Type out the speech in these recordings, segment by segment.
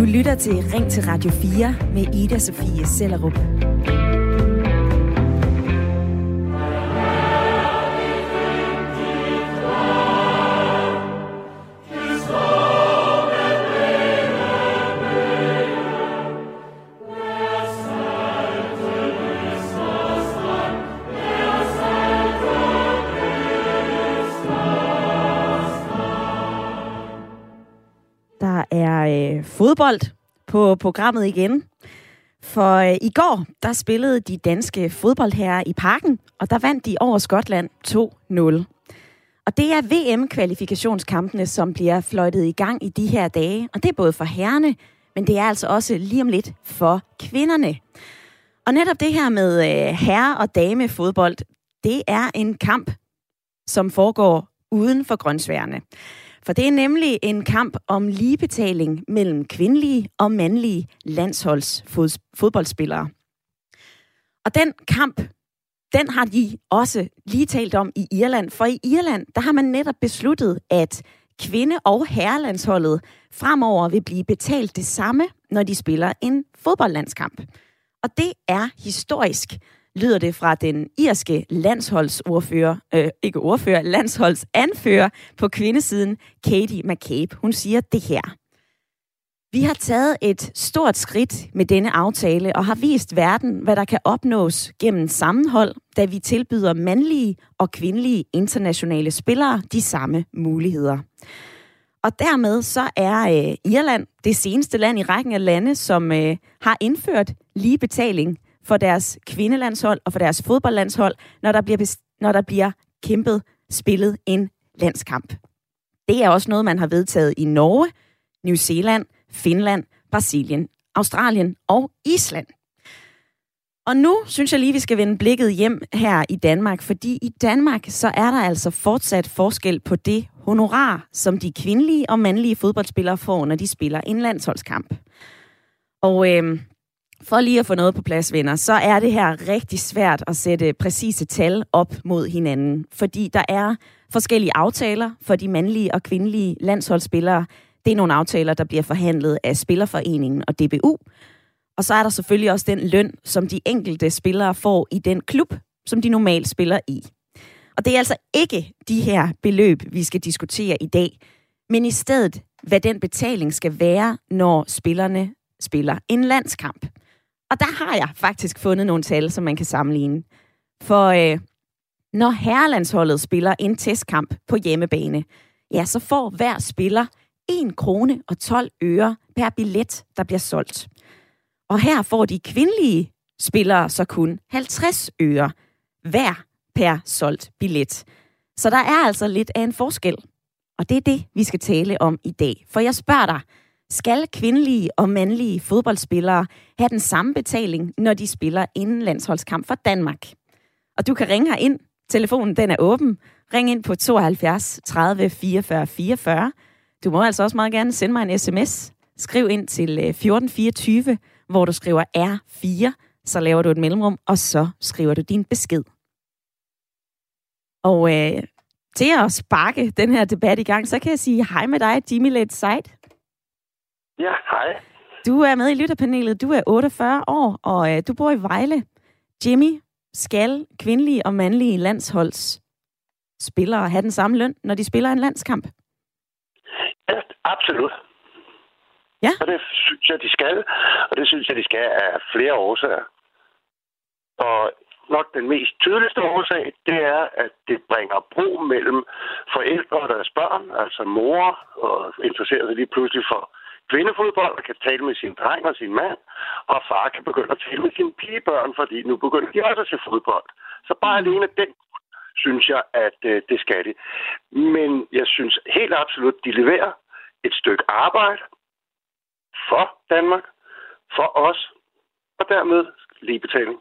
Du lytter til Ring til Radio 4 med Ida Sofie Sellerup. Fodbold på programmet igen. For øh, i går, der spillede de danske fodboldherrer i parken, og der vandt de over Skotland 2-0. Og det er VM-kvalifikationskampene, som bliver fløjtet i gang i de her dage. Og det er både for herrene, men det er altså også lige om lidt for kvinderne. Og netop det her med øh, herre- og damefodbold, det er en kamp, som foregår uden for grøntsværene. For det er nemlig en kamp om ligebetaling mellem kvindelige og mandlige landsholdsfodboldspillere. Og den kamp, den har de også lige talt om i Irland. For i Irland, der har man netop besluttet, at kvinde- og herrelandsholdet fremover vil blive betalt det samme, når de spiller en fodboldlandskamp. Og det er historisk, lyder det fra den irske landsholdsordfører, øh, ikke ordfører, landsholdsanfører på kvindesiden, Katie McCabe. Hun siger det her. Vi har taget et stort skridt med denne aftale og har vist verden, hvad der kan opnås gennem sammenhold, da vi tilbyder mandlige og kvindelige internationale spillere de samme muligheder. Og dermed så er øh, Irland det seneste land i rækken af lande, som øh, har indført lige betaling for deres kvindelandshold og for deres fodboldlandshold, når der bliver, når der bliver kæmpet, spillet en landskamp. Det er også noget, man har vedtaget i Norge, New Zealand, Finland, Brasilien, Australien og Island. Og nu synes jeg lige, vi skal vende blikket hjem her i Danmark, fordi i Danmark så er der altså fortsat forskel på det honorar, som de kvindelige og mandlige fodboldspillere får, når de spiller en landsholdskamp. Og øh, for lige at få noget på plads, venner, så er det her rigtig svært at sætte præcise tal op mod hinanden, fordi der er forskellige aftaler for de mandlige og kvindelige landsholdsspillere. Det er nogle aftaler, der bliver forhandlet af Spillerforeningen og DBU. Og så er der selvfølgelig også den løn, som de enkelte spillere får i den klub, som de normalt spiller i. Og det er altså ikke de her beløb, vi skal diskutere i dag, men i stedet, hvad den betaling skal være, når spillerne spiller en landskamp. Og der har jeg faktisk fundet nogle tal, som man kan sammenligne. For øh, når herrelandsholdet spiller en testkamp på hjemmebane, ja, så får hver spiller 1 krone og 12 øre per billet, der bliver solgt. Og her får de kvindelige spillere så kun 50 øre hver per solgt billet. Så der er altså lidt af en forskel. Og det er det, vi skal tale om i dag. For jeg spørger dig, skal kvindelige og mandlige fodboldspillere have den samme betaling, når de spiller en landsholdskamp for Danmark? Og du kan ringe her ind. Telefonen den er åben. Ring ind på 72 30 44 44. Du må altså også meget gerne sende mig en sms. Skriv ind til øh, 1424, hvor du skriver R4, så laver du et mellemrum, og så skriver du din besked. Og øh, til at sparke den her debat i gang, så kan jeg sige hej med dig, Jimmy Let Side. Ja, hej. Du er med i lytterpanelet. Du er 48 år, og øh, du bor i Vejle. Jimmy, skal kvindelige og mandlige landsholds spillere have den samme løn, når de spiller en landskamp? Ja, absolut. Ja. Og det synes jeg, de skal. Og det synes jeg, de skal af flere årsager. Og nok den mest tydeligste årsag, det er, at det bringer bro mellem forældre og deres børn, altså mor, og interesserer sig lige pludselig for kvindefodbold og kan tale med sin dreng og sin mand, og far kan begynde at tale med sine pigebørn, fordi nu begynder de også at se fodbold. Så bare mm. alene den synes jeg, at øh, det skal de. Men jeg synes helt absolut, de leverer et stykke arbejde for Danmark, for os, og dermed ligebetaling.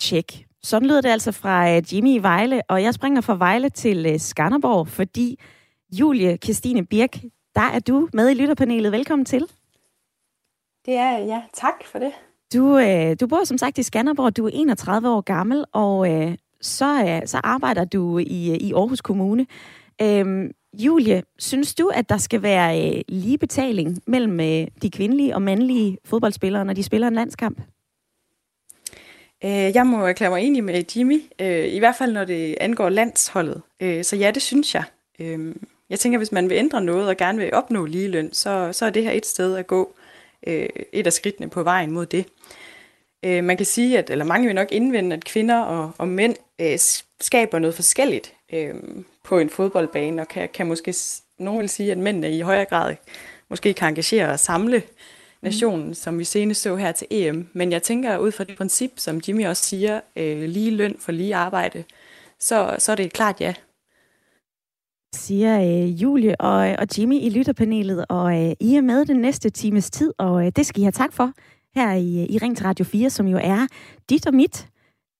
Tjek. Sådan lyder det altså fra øh, Jimmy i Vejle, og jeg springer fra Vejle til øh, Skanderborg, fordi Julie Christine Birk, der er du med i lytterpanelet. Velkommen til. Det er ja. Tak for det. Du, øh, du bor som sagt i Skanderborg. Du er 31 år gammel, og øh, så, øh, så arbejder du i, i Aarhus Kommune. Øhm, Julie, synes du, at der skal være øh, lige betaling mellem øh, de kvindelige og mandlige fodboldspillere, når de spiller en landskamp? Øh, jeg må erklære mig enig med Jimmy, øh, i hvert fald når det angår landsholdet. Øh, så ja, det synes jeg. Jeg tænker, hvis man vil ændre noget og gerne vil opnå ligeløn, så, så er det her et sted at gå. Øh, et af skridtene på vejen mod det. Øh, man kan sige, at eller mange vil nok indvende, at kvinder og, og mænd øh, skaber noget forskelligt øh, på en fodboldbane, og kan, kan måske, nogen vil sige, at mændene i højere grad måske kan engagere og samle nationen, mm. som vi senest så her til EM. Men jeg tænker, ud fra det princip, som Jimmy også siger, øh, lige løn for lige arbejde, så, så er det et klart ja. Siger øh, Julie og, og Jimmy i lytterpanelet, og øh, I er med den næste times tid, og øh, det skal I have tak for her i, øh, i Ring til Radio 4, som jo er dit og mit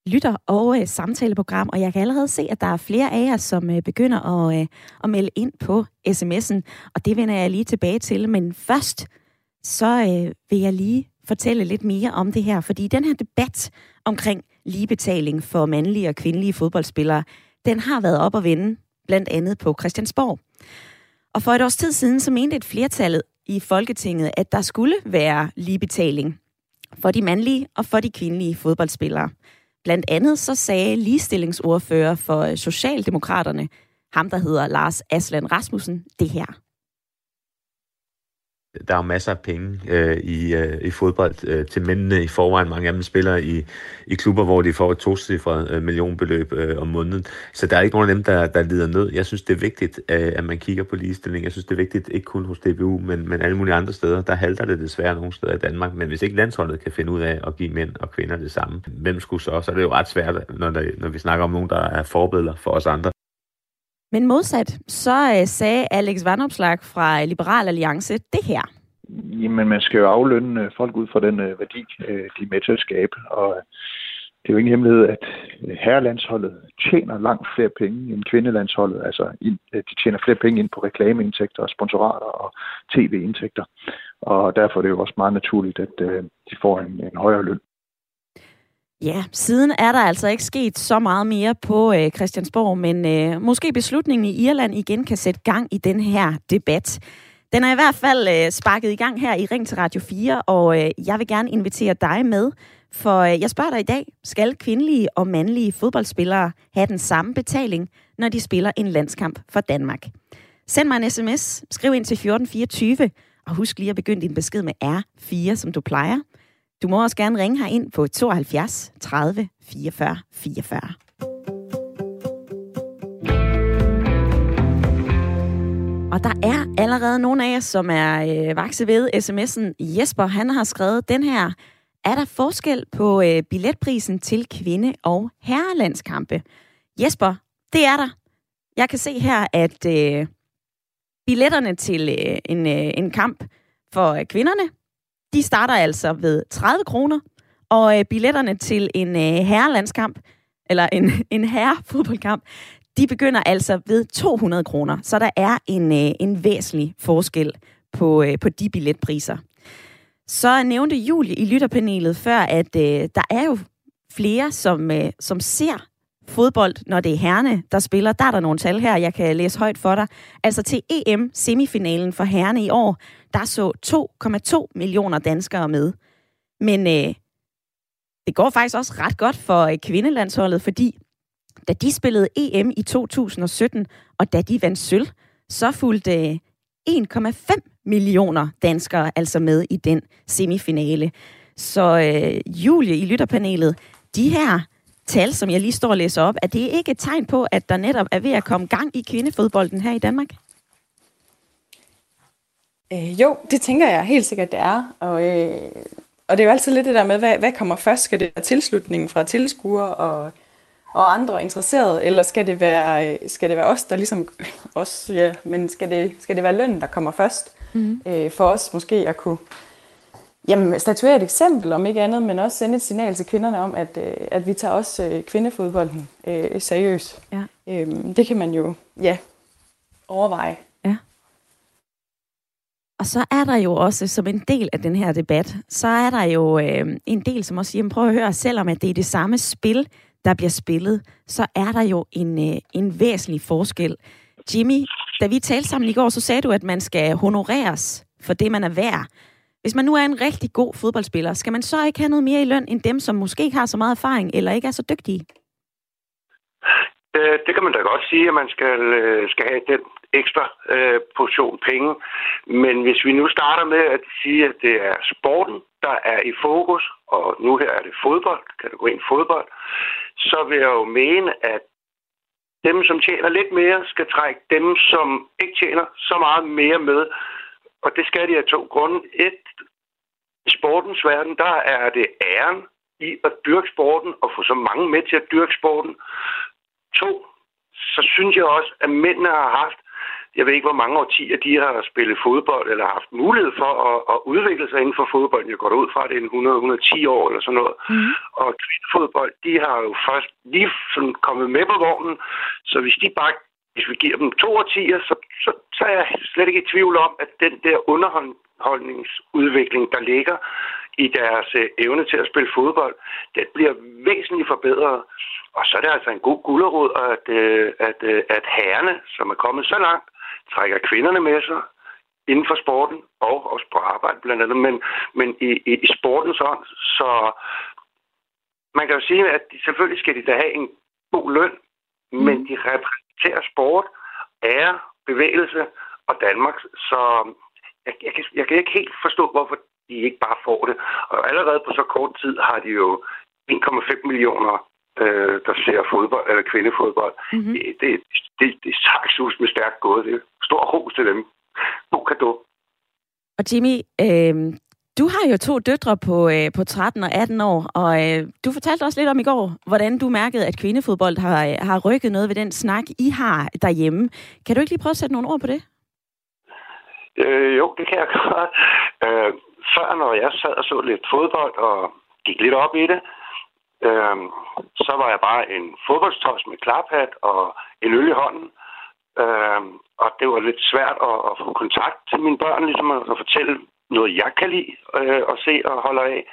lytter- og øh, samtaleprogram, og jeg kan allerede se, at der er flere af jer, som øh, begynder at, øh, at melde ind på sms'en, og det vender jeg lige tilbage til, men først så øh, vil jeg lige fortælle lidt mere om det her, fordi den her debat omkring ligebetaling for mandlige og kvindelige fodboldspillere, den har været op og vende, blandt andet på Christiansborg. Og for et års tid siden, så mente et flertal i Folketinget, at der skulle være ligebetaling for de mandlige og for de kvindelige fodboldspillere. Blandt andet så sagde ligestillingsordfører for Socialdemokraterne, ham der hedder Lars Aslan Rasmussen, det her der er masser af penge øh, i, øh, i fodbold øh, til mændene i forvejen. Mange af dem spiller i, i klubber, hvor de får et tocifret øh, millionbeløb øh, om måneden. Så der er ikke nogen af dem, der, der lider nød. Jeg synes, det er vigtigt, øh, at man kigger på ligestilling. Jeg synes, det er vigtigt, ikke kun hos DBU, men, men alle mulige andre steder. Der halter det desværre nogle steder i Danmark. Men hvis ikke landsholdet kan finde ud af at give mænd og kvinder det samme, hvem skulle så? Så er det jo ret svært, når, der, når vi snakker om nogen, der er forbilleder for os andre. Men modsat, så øh, sagde Alex Vandopslag fra Liberal Alliance det her. Jamen, man skal jo aflønne folk ud fra den øh, værdi, øh, de er med til at skabe. Og øh, det er jo ingen hemmelighed, at øh, herrelandsholdet tjener langt flere penge end kvindelandsholdet. Altså, øh, de tjener flere penge ind på reklameindtægter og sponsorater og tv-indtægter. Og derfor er det jo også meget naturligt, at de får en, en højere løn. Ja, siden er der altså ikke sket så meget mere på øh, Christiansborg, men øh, måske beslutningen i Irland igen kan sætte gang i den her debat. Den er i hvert fald øh, sparket i gang her i Ring til Radio 4, og øh, jeg vil gerne invitere dig med, for øh, jeg spørger dig i dag, skal kvindelige og mandlige fodboldspillere have den samme betaling, når de spiller en landskamp for Danmark? Send mig en sms, skriv ind til 1424, og husk lige at begynde din besked med R4, som du plejer. Du må også gerne ringe her ind på 72 30 44 44. Og der er allerede nogle af jer, som er øh, vakse ved sms'en. Jesper, han har skrevet den her. Er der forskel på øh, billetprisen til kvinde- og herrelandskampe? Jesper, det er der. Jeg kan se her, at øh, billetterne til øh, en, øh, en kamp for øh, kvinderne, de starter altså ved 30 kroner, og øh, billetterne til en øh, herrelandskamp, eller en, en herrefodboldkamp, de begynder altså ved 200 kroner. Så der er en, øh, en væsentlig forskel på, øh, på de billetpriser. Så nævnte Julie i lytterpanelet før, at øh, der er jo flere, som, øh, som ser fodbold, når det er herrene, der spiller. Der er der nogle tal her, jeg kan læse højt for dig. Altså til EM-semifinalen for herrene i år, der så 2,2 millioner danskere med. Men øh, det går faktisk også ret godt for øh, kvindelandsholdet, fordi da de spillede EM i 2017, og da de vandt sølv, så fulgte øh, 1,5 millioner danskere altså med i den semifinale. Så øh, Julie i lytterpanelet, de her tal, som jeg lige står og læser op, er det ikke et tegn på, at der netop er ved at komme gang i kvindefodbolden her i Danmark? Øh, jo, det tænker jeg helt sikkert, det er. Og, øh, og det er jo altid lidt det der med, hvad, hvad kommer først? Skal det være tilslutningen fra tilskuere og og andre interesserede, eller skal det være, skal det være os, der ligesom os, ja, men skal det, skal det være lønnen, der kommer først, mm. øh, for os måske at kunne jamen, statuere et eksempel, om ikke andet, men også sende et signal til kvinderne om, at, øh, at vi tager også øh, kvindefodbolden øh, seriøst. Ja. Øh, det kan man jo, ja, overveje. Ja. Og så er der jo også, som en del af den her debat, så er der jo øh, en del, som også siger, prøv at høre, selvom at det er det samme spil, der bliver spillet, så er der jo en, øh, en væsentlig forskel. Jimmy, da vi talte sammen i går, så sagde du, at man skal honoreres for det, man er værd. Hvis man nu er en rigtig god fodboldspiller, skal man så ikke have noget mere i løn end dem, som måske ikke har så meget erfaring eller ikke er så dygtige? Øh, det kan man da godt sige, at man skal, øh, skal have den ekstra øh, portion penge. Men hvis vi nu starter med at sige, at det er sporten, der er i fokus, og nu her er det fodbold, kategorien fodbold, så vil jeg jo mene, at dem, som tjener lidt mere, skal trække dem, som ikke tjener så meget mere med. Og det skal de af to grunde. Et, i sportens verden, der er det æren i at dyrke sporten og få så mange med til at dyrke sporten. To, så synes jeg også, at mændene har haft jeg ved ikke, hvor mange årtier de har spillet fodbold, eller haft mulighed for at, at udvikle sig inden for fodbold. Jeg går ud fra, at det er 100-110 år eller sådan noget. Mm. Og kvindefodbold, de har jo først lige sådan kommet med på vognen, så hvis de bare hvis vi giver dem to årtier, så, så, så er jeg slet ikke i tvivl om, at den der underholdningsudvikling, der ligger i deres øh, evne til at spille fodbold, det bliver væsentligt forbedret. Og så er det altså en god gulderod, at, øh, at, øh, at herrene, som er kommet så langt, trækker kvinderne med sig inden for sporten og også på arbejde blandt andet, men, men i, i, i sportens ånd, så man kan jo sige, at de, selvfølgelig skal de da have en god løn, mm. men de repræsenterer sport, ære, bevægelse og Danmark, så jeg, jeg, kan, jeg kan ikke helt forstå, hvorfor de ikke bare får det. Og allerede på så kort tid har de jo 1,5 millioner øh, der ser fodbold, eller kvindefodbold. Mm-hmm. Det, det, det, det er sakssus med stærkt gået. Det er stor ros til dem. God kado. Og Jimmy, øh, du har jo to døtre på, øh, på 13 og 18 år, og øh, du fortalte også lidt om i går, hvordan du mærkede, at kvindefodbold har, øh, har rykket noget ved den snak, I har derhjemme. Kan du ikke lige prøve at sætte nogle ord på det? Øh, jo, det kan jeg godt. Øh, før, når jeg sad og så lidt fodbold og gik lidt op i det, øh, så var jeg bare en fodboldstøjs med klaphat og en øl i hånden. Øh, og det var lidt svært at, at få kontakt til mine børn, ligesom at, at fortælle noget, jeg kan lide øh, og se og holde af.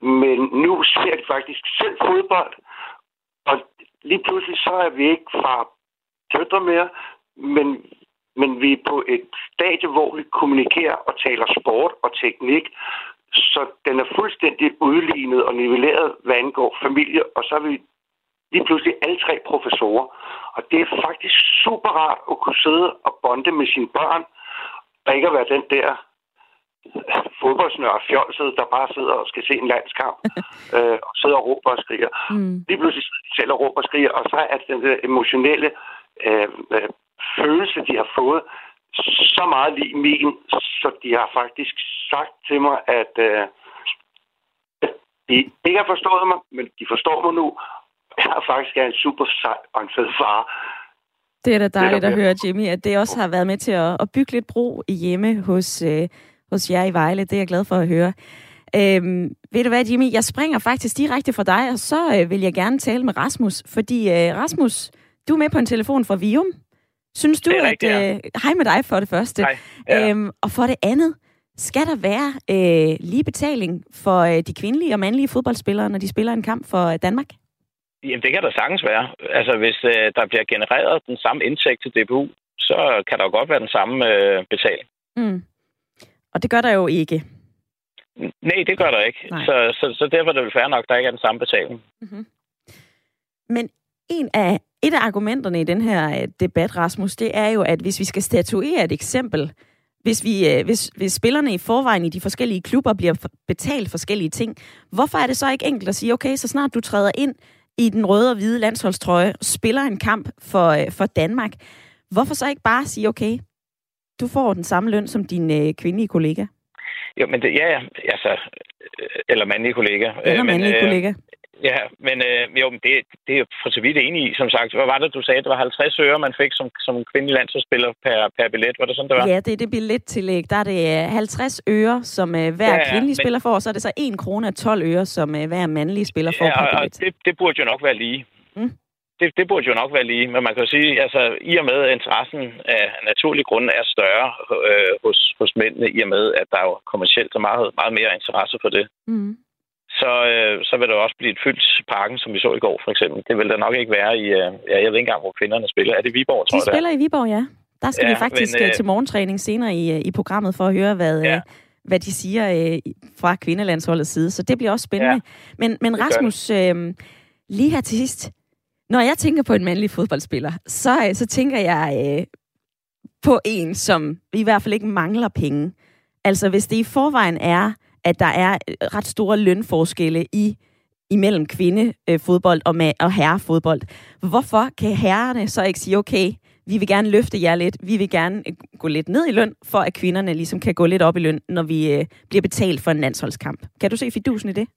Men nu ser jeg faktisk selv fodbold, og lige pludselig så er vi ikke fra døtre mere, men, men vi er på et stadie, hvor vi kommunikerer og taler sport og teknik, så den er fuldstændig udlignet og nivelleret, hvad angår familie, og så er vi lige pludselig alle tre professorer. Og det er faktisk super rart at kunne sidde og bonde med sine børn, og ikke at være den der fodboldsnør fjolset, der bare sidder og skal se en landskamp, øh, og sidder og råber og skriger. Mm. Lige pludselig sidder de selv og råber og skriger, og så er den der emotionelle øh, øh, følelse, de har fået, så meget lige min, så de har faktisk sagt til mig, at øh, de ikke har forstået mig, men de forstår mig nu. Jeg har faktisk en super sej og en fed far. Det er da dejligt at høre, Jimmy, at det også har været med til at, at bygge lidt bro i hjemme hos, øh, hos jer i Vejle. Det er jeg glad for at høre. Øhm, ved du hvad, Jimmy? Jeg springer faktisk direkte fra dig, og så øh, vil jeg gerne tale med Rasmus. Fordi øh, Rasmus, du er med på en telefon fra Vium. Synes du, at... Øh, hej med dig for det første. Hej. Ja. Øhm, og for det andet, skal der være øh, lige betaling for øh, de kvindelige og mandlige fodboldspillere, når de spiller en kamp for øh, Danmark? Jamen, det kan der sagtens være. Altså, hvis øh, der bliver genereret den samme indtægt til DBU, så kan der jo godt være den samme øh, betaling. Mm. Og det gør der jo ikke. Nej, det gør der ikke. Så, så, så derfor er det vel fair nok, at der ikke er den samme betaling. Mm-hmm. Men en af, et af argumenterne i den her øh, debat, Rasmus, det er jo, at hvis vi skal statuere et eksempel, hvis, vi, øh, hvis, hvis spillerne i forvejen i de forskellige klubber bliver betalt forskellige ting, hvorfor er det så ikke enkelt at sige, okay, så snart du træder ind i den røde og hvide landsholdstrøje, spiller en kamp for, øh, for Danmark, hvorfor så ikke bare sige, okay, du får den samme løn som din øh, kvindelige kollega? Jo, men det, ja, altså, eller mandlige kollega. Eller mandlige øh, kollega. Ja, men øh, jo, det, det er for så vidt enig i, som sagt. Hvad var det, du sagde? Det var 50 øre, man fik som, som kvindelig landsholdsspiller per, per billet. Var det sådan, det var? Ja, det er det billettillæg. Der er det 50 øh, øre, som øh, hver ja, ja, kvindelig men... spiller får, og så er det så 1 krone 12 øre, som øh, hver mandlig spiller får ja, per billet. Og det, det burde jo nok være lige. Mm. Det, det burde jo nok være lige, men man kan jo sige, altså i og med, at interessen af naturlig grund er større øh, hos, hos mændene, i og med, at der er jo kommercielt så meget, meget mere interesse for det. Mm så, øh, så vil der også blive et fyldt parken, som vi så i går for eksempel. Det vil der nok ikke være i, øh, ja, jeg ved ikke engang, hvor kvinderne spiller. Er det Viborg, tror De jeg, spiller i Viborg, ja. Der skal Ja, vi faktisk men, men, øh, til morgentræning senere i, øh, i programmet for at høre, hvad, Ja. ja. hvad de siger øh, fra kvindelandsholdets side. Så det bliver også spændende. Ja, men, men Rasmus, øh, lige her til sidst. Når jeg tænker på en mandlig fodboldspiller, så, øh, så tænker jeg øh, på en, som i hvert fald ikke mangler penge. Altså hvis det i forvejen er, at der er øh, ret store lønforskelle i imellem kvindefodbold øh, og, med, og herrefodbold. Hvorfor kan herrerne så ikke sige, okay, vi vil gerne løfte jer lidt, vi vil gerne gå lidt ned i løn, for at kvinderne ligesom kan gå lidt op i løn, når vi øh, bliver betalt for en landsholdskamp. Kan du se fidusen i det?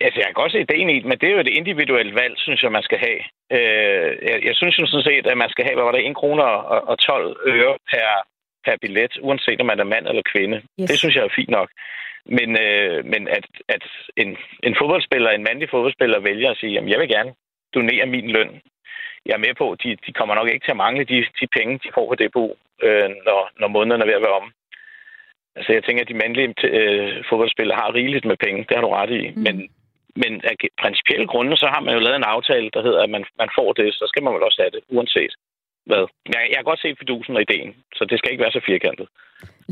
Altså, jeg kan godt se ideen i det, men det er jo et individuelt valg, synes jeg, man skal have. Øh, jeg, jeg synes jo sådan set, at man skal have, hvad var det, 1 kroner og, og 12 øre per, per billet, uanset om man er mand eller kvinde. Yes. Det synes jeg er fint nok. Men, øh, men at, at en, en fodboldspiller, en mandlig fodboldspiller, vælger at sige, jamen jeg vil gerne donere min løn. Jeg er med på, de, de kommer nok ikke til at mangle de, de penge, de får på DBU, øh, når, når måneden er ved at være om. Altså jeg tænker, at de mandlige øh, fodboldspillere har rigeligt med penge. Det har du ret i. Mm. Men, men af principielle grunde, så har man jo lavet en aftale, der hedder, at man, man får det, så skal man vel også have det, uanset hvad. Jeg, jeg kan godt se fidusen og ideen, så det skal ikke være så firkantet.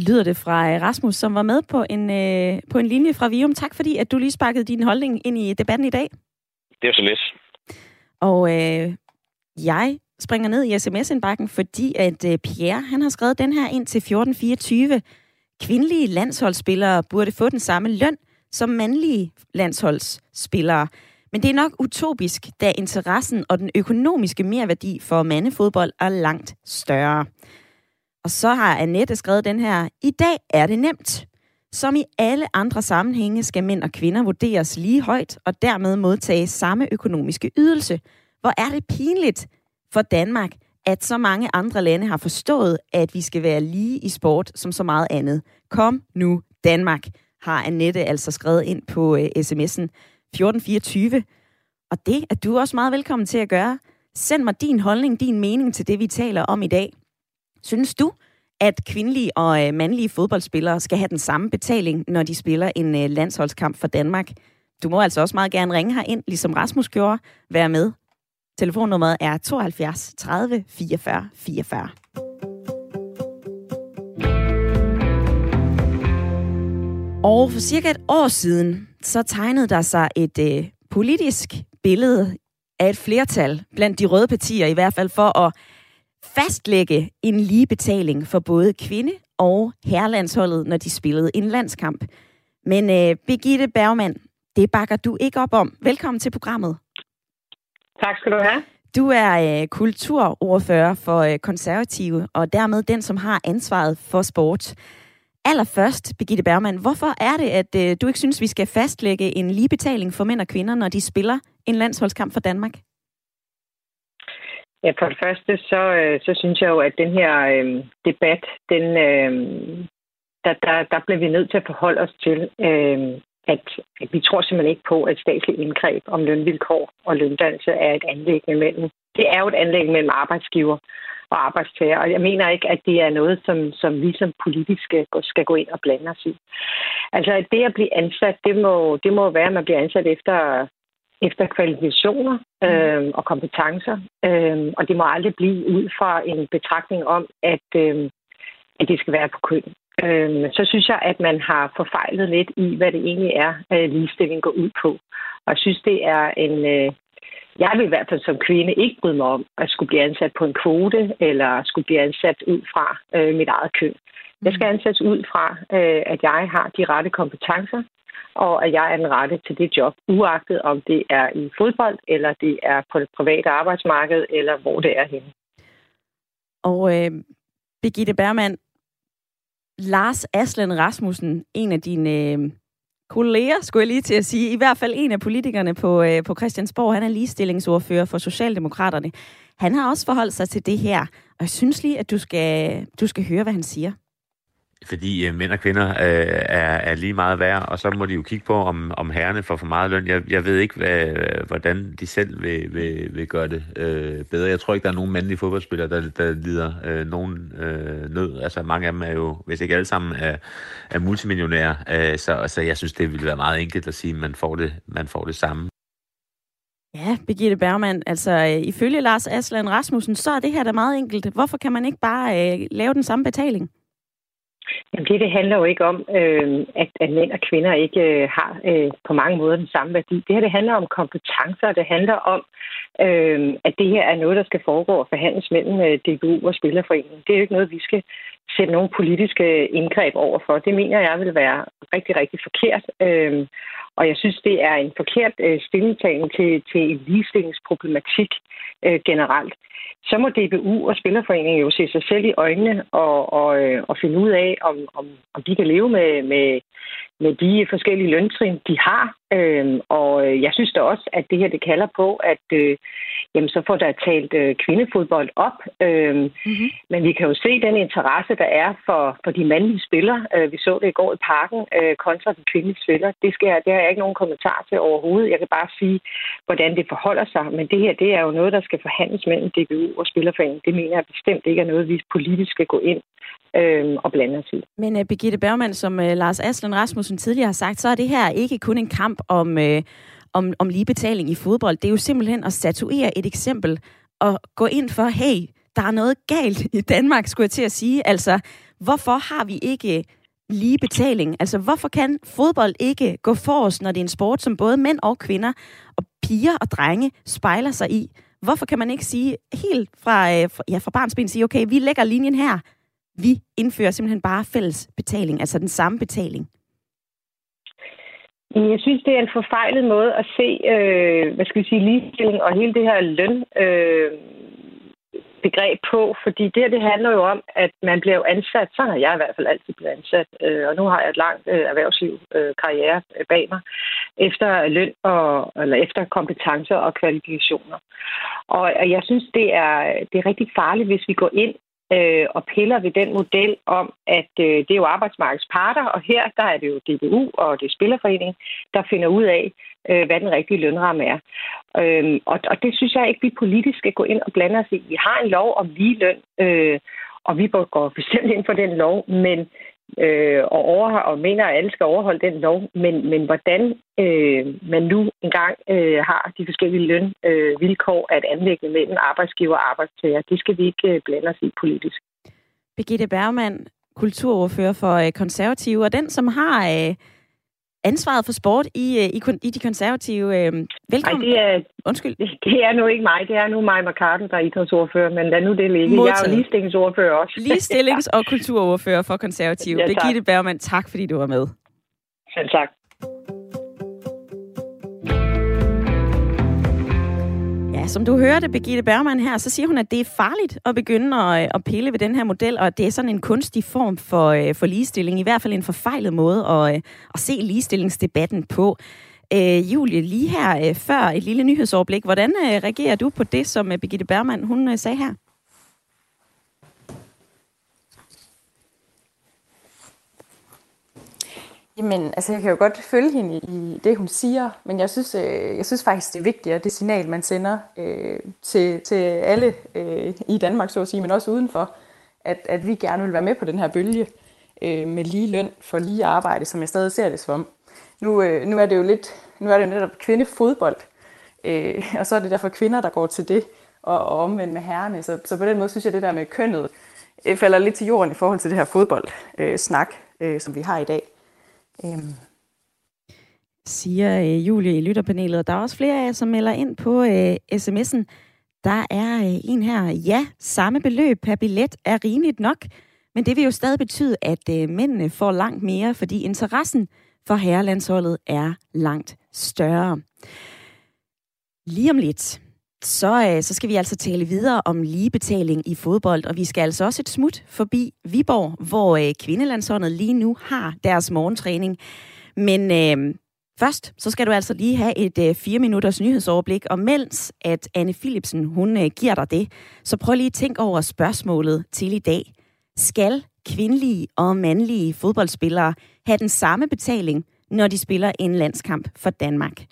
Lyder det fra øh, Rasmus, som var med på en, øh, på en linje fra Vium. Tak fordi, at du lige sparkede din holdning ind i debatten i dag. Det er jo så lidt. Og øh, jeg springer ned i sms-indbakken, fordi at øh, Pierre han har skrevet den her ind til 1424. Kvindelige landsholdsspillere burde få den samme løn som mandlige landsholdsspillere. Men det er nok utopisk, da interessen og den økonomiske merværdi for mandefodbold er langt større. Og så har Annette skrevet den her. I dag er det nemt. Som i alle andre sammenhænge skal mænd og kvinder vurderes lige højt og dermed modtage samme økonomiske ydelse. Hvor er det pinligt for Danmark, at så mange andre lande har forstået, at vi skal være lige i sport som så meget andet. Kom nu, Danmark, har Annette altså skrevet ind på uh, sms'en 1424. Og det er du også meget velkommen til at gøre. Send mig din holdning, din mening til det, vi taler om i dag. Synes du, at kvindelige og øh, mandlige fodboldspillere skal have den samme betaling, når de spiller en øh, landsholdskamp for Danmark? Du må altså også meget gerne ringe herind, ligesom Rasmus gjorde. Vær med. Telefonnummeret er 72 30 44 44. Og for cirka et år siden, så tegnede der sig et øh, politisk billede af et flertal blandt de røde partier, i hvert fald for at fastlægge en lige betaling for både kvinde- og herrelandsholdet, når de spillede en landskamp. Men øh, Birgitte Bergmann, det bakker du ikke op om. Velkommen til programmet. Tak skal du have. Du er øh, kulturordfører for øh, konservative, og dermed den, som har ansvaret for sport. Allerførst, Birgitte Bergman, hvorfor er det, at øh, du ikke synes, vi skal fastlægge en ligebetaling for mænd og kvinder, når de spiller en landsholdskamp for Danmark? Ja, for det første, så, øh, så synes jeg jo, at den her øh, debat, den, øh, der, der, der bliver vi nødt til at forholde os til, øh, at, at vi tror simpelthen ikke på, at statslig indgreb om lønvilkår og løndannelse er et anlæg mellem. Det er jo et anlæg mellem arbejdsgiver og arbejdstager, og jeg mener ikke, at det er noget, som, som vi som politisk skal, gå ind og blande os i. Altså, det at blive ansat, det må, det må være, at man bliver ansat efter efter kvalifikationer øh, og kompetencer, øh, og det må aldrig blive ud fra en betragtning om, at, øh, at det skal være på køn. Øh, så synes jeg, at man har forfejlet lidt i, hvad det egentlig er, at ligestilling går ud på. Og jeg synes, det er en... Øh, jeg vil i hvert fald som kvinde ikke bryde mig om at skulle blive ansat på en kvote, eller skulle blive ansat ud fra øh, mit eget køn. Jeg skal ansættes ud fra, øh, at jeg har de rette kompetencer, og at jeg er den rette til det job, uagtet om det er i fodbold, eller det er på det private arbejdsmarked, eller hvor det er henne. Og øh, Birgitte Bergmann, Lars Aslen Rasmussen, en af dine øh, kolleger, skulle jeg lige til at sige, i hvert fald en af politikerne på, øh, på Christiansborg, han er ligestillingsordfører for Socialdemokraterne. Han har også forholdt sig til det her, og jeg synes lige, at du skal, du skal høre, hvad han siger fordi øh, mænd og kvinder øh, er, er lige meget værd, og så må de jo kigge på, om, om herrene får for meget løn. Jeg, jeg ved ikke, hvad, hvordan de selv vil, vil, vil gøre det øh, bedre. Jeg tror ikke, der er nogen mandlige fodboldspillere, der, der lider øh, nogen øh, nød. Altså mange af dem er jo, hvis ikke alle sammen, er, er multimillionærer. Øh, så, så jeg synes, det ville være meget enkelt at sige, at man får det, man får det samme. Ja, Birgitte Bergman, altså øh, ifølge Lars Aslan Rasmussen, så er det her da meget enkelt. Hvorfor kan man ikke bare øh, lave den samme betaling? Jamen det, det handler jo ikke om, øh, at, at mænd og kvinder ikke øh, har øh, på mange måder den samme værdi. Det her det handler om kompetencer, det handler om, øh, at det her er noget, der skal foregå og forhandles mellem øh, DBU og Spillerforeningen. Det er jo ikke noget, vi skal sætte nogle politiske øh, indgreb over for. Det mener jeg vil være rigtig, rigtig forkert. Øh, og jeg synes, det er en forkert øh, stillingtagen til, til en ligestillingsproblematik øh, øh, generelt. Så må DBU og Spillerforeningen jo se sig selv i øjnene og, og, øh, og finde ud af, om, om, om de kan leve med, med, med de forskellige løntrin, de har. Øhm, og øh, jeg synes da også, at det her det kalder på, at øh, jamen, så får der talt øh, kvindefodbold op. Øhm, mm-hmm. Men vi kan jo se den interesse, der er for, for de mandlige spillere. Øh, vi så det i går i parken øh, kontra de kvindelige spillere. Det, skal jeg, det har jeg ikke nogen kommentar til overhovedet. Jeg kan bare sige, hvordan det forholder sig. Men det her, det er jo noget, der skal forhandles mellem DBU og Spillerforeningen. Det mener jeg bestemt ikke er noget, vi politisk skal gå ind øh, og blande os i. Men uh, Birgitte Bergman, som uh, Lars Aslan Rasmussen tidligere har sagt, så er det her ikke kun en kamp om, øh, om, om lige betaling i fodbold. Det er jo simpelthen at statuere et eksempel og gå ind for, hey, der er noget galt i Danmark, skulle jeg til at sige. Altså, hvorfor har vi ikke lige betaling? Altså, hvorfor kan fodbold ikke gå os, når det er en sport, som både mænd og kvinder og piger og drenge spejler sig i? Hvorfor kan man ikke sige helt fra, øh, ja, fra barnsben, sige, okay, vi lægger linjen her, vi indfører simpelthen bare fælles betaling, altså den samme betaling? Jeg synes, det er en forfejlet måde at se, øh, hvad skal vi sige, ligestilling og hele det her løn øh, begreb på, fordi det her, det handler jo om, at man bliver ansat, sådan har jeg i hvert fald altid blevet ansat, øh, og nu har jeg et langt øh, erhvervsliv, øh, karriere øh, bag mig, efter løn og, eller efter kompetencer og kvalifikationer. Og, og jeg synes, det er, det er rigtig farligt, hvis vi går ind øh, og piller ved den model om, at øh, det er jo arbejdsmarkedets parter, og her der er det jo DBU og det er Spillerforening, der finder ud af, øh, hvad den rigtige lønramme er. Øh, og, og det synes jeg ikke, vi politisk skal gå ind og blande os i. Vi har en lov om lige løn, øh, og vi går bestemt ind for den lov, men øh, og, over, og mener, at alle skal overholde den lov, men, men hvordan øh, man nu engang øh, har de forskellige lønvilkår øh, at anlægge mellem arbejdsgiver og arbejdstager, det skal vi ikke øh, blande os i politisk. Birgitte Bergmann, kulturordfører for øh, konservative, og den, som har øh, ansvaret for sport i, øh, i, i de konservative. Øh, velkommen. Ej, det er, Undskyld. Det er nu ikke mig. Det er nu mig McCarthy, der er idrætsordfører, men lad nu det ligge. Modtaget. Jeg er ligestillingsordfører også. Ligestillings- og kulturordfører for konservative. Ja, Birgitte Bergman, tak fordi du var med. Selv tak. Som du hørte Birgitte Bergman her, så siger hun, at det er farligt at begynde at, øh, at pille ved den her model, og det er sådan en kunstig form for, øh, for ligestilling, i hvert fald en forfejlet måde at, øh, at se ligestillingsdebatten på. Øh, Julie, lige her før et lille nyhedsoverblik, hvordan reagerer du på det, som Birgitte Bergman hun sagde her? Jamen, altså jeg kan jo godt følge hende i det, hun siger, men jeg synes, øh, jeg synes faktisk, det er vigtigere, det signal, man sender øh, til, til alle øh, i Danmark, så at sige, men også udenfor, at, at vi gerne vil være med på den her bølge øh, med lige løn for lige arbejde, som jeg stadig ser det som. Nu, øh, nu er det jo lidt, nu er det jo netop kvindefodbold, øh, og så er det derfor kvinder, der går til det, og, og omvendt med herrene. Så, så på den måde synes jeg, det der med kønnet øh, falder lidt til jorden i forhold til det her fodboldsnak, øh, øh, som vi har i dag. Øhm. Siger øh, Julie i lytterpanelet. Der er også flere af jer, som melder ind på øh, sms'en. Der er øh, en her. Ja, samme beløb per billet er rimeligt nok, men det vil jo stadig betyde, at øh, mændene får langt mere, fordi interessen for herrelandsholdet er langt større. Lige om lidt, så, øh, så skal vi altså tale videre om ligebetaling i fodbold, og vi skal altså også et smut forbi Viborg, hvor øh, kvindelandsholdet lige nu har deres morgentræning. Men øh, først, så skal du altså lige have et øh, fire minutters nyhedsoverblik, og mens at Anne Philipsen, hun øh, giver dig det, så prøv lige at tænke over spørgsmålet til i dag. Skal kvindelige og mandlige fodboldspillere have den samme betaling, når de spiller en landskamp for Danmark?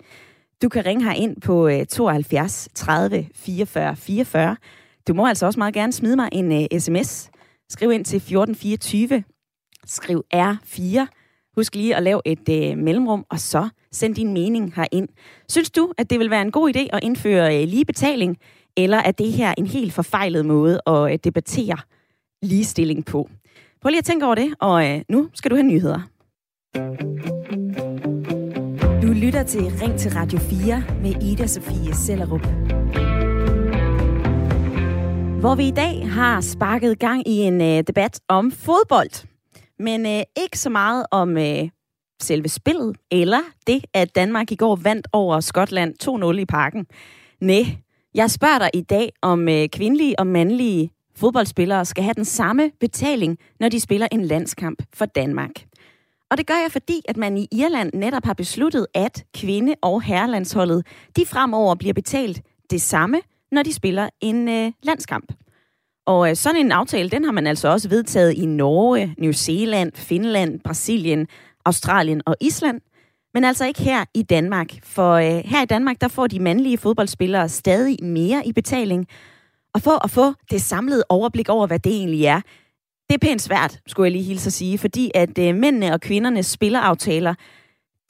Du kan ringe her ind på 72 30 44 44. Du må altså også meget gerne smide mig en øh, uh, sms. Skriv ind til 1424. Skriv R4. Husk lige at lave et uh, mellemrum, og så send din mening herind. Synes du, at det vil være en god idé at indføre uh, lige betaling, eller er det her en helt forfejlet måde at uh, debattere ligestilling på? Prøv lige at tænke over det, og uh, nu skal du have nyheder. Du lytter til Ring til Radio 4 med Ida Sofie Sellerup. Hvor vi i dag har sparket gang i en øh, debat om fodbold. Men øh, ikke så meget om øh, selve spillet, eller det, at Danmark i går vandt over Skotland 2-0 i parken. Nej, jeg spørger dig i dag, om øh, kvindelige og mandlige fodboldspillere skal have den samme betaling, når de spiller en landskamp for Danmark. Og det gør jeg, fordi at man i Irland netop har besluttet, at kvinde- og herrelandsholdet, de fremover bliver betalt det samme, når de spiller en øh, landskamp. Og øh, sådan en aftale, den har man altså også vedtaget i Norge, New Zealand, Finland, Brasilien, Australien og Island. Men altså ikke her i Danmark, for øh, her i Danmark, der får de mandlige fodboldspillere stadig mere i betaling. Og for at få det samlede overblik over, hvad det egentlig er, det er pænt svært, skulle jeg lige hilse at sige, fordi at øh, mændene og kvindernes spilleraftaler,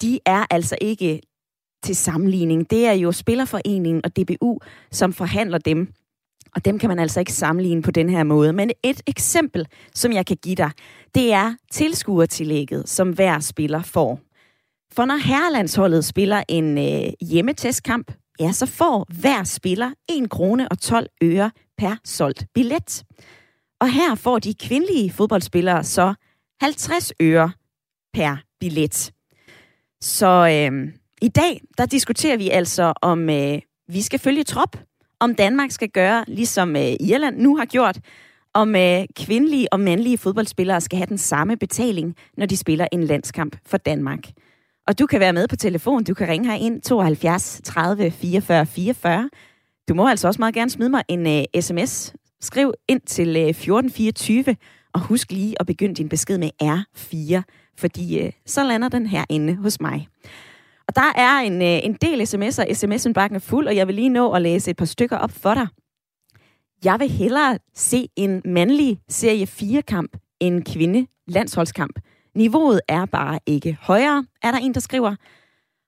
de er altså ikke til sammenligning. Det er jo Spillerforeningen og DBU, som forhandler dem. Og dem kan man altså ikke sammenligne på den her måde. Men et eksempel, som jeg kan give dig, det er tilskuertillægget, som hver spiller får. For når herrelandsholdet spiller en øh, hjemmetestkamp, ja, så får hver spiller 1 krone og 12 øre per solgt billet. Og her får de kvindelige fodboldspillere så 50 øre per billet. Så øh, i dag, der diskuterer vi altså, om øh, vi skal følge trop, om Danmark skal gøre, ligesom øh, Irland nu har gjort, om øh, kvindelige og mandlige fodboldspillere skal have den samme betaling, når de spiller en landskamp for Danmark. Og du kan være med på telefon. Du kan ringe her ind 72 30 44 44. Du må altså også meget gerne smide mig en øh, uh, sms. Skriv ind til øh, 1424, og husk lige at begynde din besked med R4, fordi øh, så lander den her inde hos mig. Og der er en, øh, en del sms'er. SMS-indbakken er fuld, og jeg vil lige nå at læse et par stykker op for dig. Jeg vil hellere se en mandlig serie 4-kamp end en kvinde landsholdskamp. Niveauet er bare ikke højere, er der en, der skriver.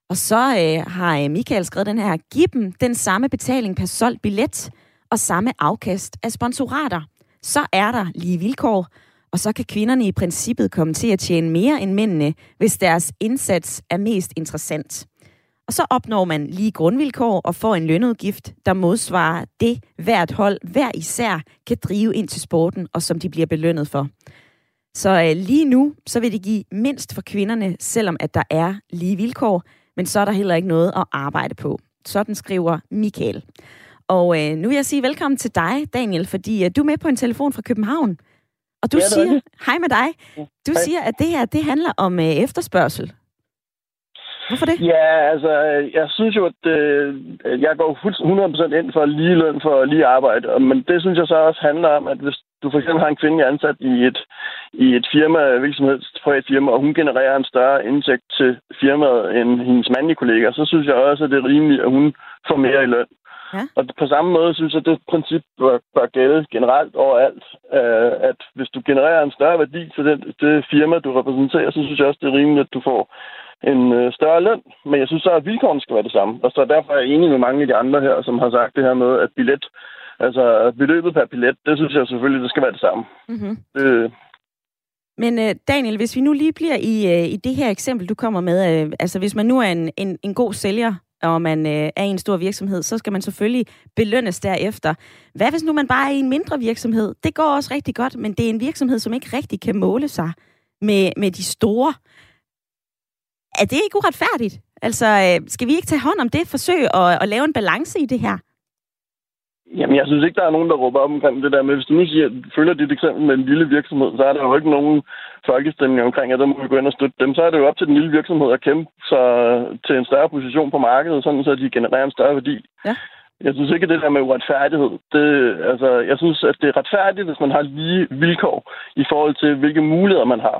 Og så øh, har Michael skrevet den her, giv dem den samme betaling per solgt billet og samme afkast af sponsorater. Så er der lige vilkår, og så kan kvinderne i princippet komme til at tjene mere end mændene, hvis deres indsats er mest interessant. Og så opnår man lige grundvilkår og får en lønudgift, der modsvarer det, hvert hold hver især kan drive ind til sporten, og som de bliver belønnet for. Så øh, lige nu, så vil det give mindst for kvinderne, selvom at der er lige vilkår, men så er der heller ikke noget at arbejde på. Sådan skriver Michael. Og øh, nu vil jeg sige velkommen til dig, Daniel, fordi øh, du er med på en telefon fra København. Og du Ja, det er siger, rigtigt. hej med dig, du Hej. siger, at det her, det handler om øh, efterspørgsel. Hvorfor det? Ja, altså, jeg synes jo, at øh, jeg går fuldstændig 100% ind for lige løn for lige arbejde. Men det synes jeg så også handler om, at hvis du for eksempel har en kvinde ansat i et, i et firma, hvilket som helst privat firma, og hun genererer en større indtægt til firmaet end hendes mandlige kollegaer, så synes jeg også, at det er rimeligt, at hun får mere i løn. Ja. Og på samme måde synes jeg, at det princip bør, bør gælde generelt overalt, øh, at hvis du genererer en større værdi til den, det firma, du repræsenterer, så synes jeg også, det er rimeligt, at du får en øh, større løn, men jeg synes så, at vilkårene skal være det samme. Og så derfor er jeg enig med mange af de andre her, som har sagt det her med, at billet, altså beløbet per billet, det synes jeg selvfølgelig, det skal være det samme. Mm-hmm. Det, Men øh, Daniel, hvis vi nu lige bliver i, øh, i det her eksempel, du kommer med, øh, altså hvis man nu er en, en, en god sælger, og man øh, er i en stor virksomhed, så skal man selvfølgelig belønnes derefter. Hvad hvis nu man bare er i en mindre virksomhed? Det går også rigtig godt, men det er en virksomhed, som ikke rigtig kan måle sig med, med de store. Er det ikke uretfærdigt? Altså, øh, skal vi ikke tage hånd om det forsøg at, at lave en balance i det her? jamen, jeg synes ikke, der er nogen, der råber op omkring det der Men hvis du nu siger, følger dit eksempel med en lille virksomhed, så er der jo ikke nogen folkestemning omkring, at der må vi gå ind og støtte dem. Så er det jo op til den lille virksomhed at kæmpe sig til en større position på markedet, sådan så de genererer en større værdi. Ja. Jeg synes ikke, at det der med uretfærdighed, det, altså, jeg synes, at det er retfærdigt, hvis man har lige vilkår i forhold til, hvilke muligheder man har.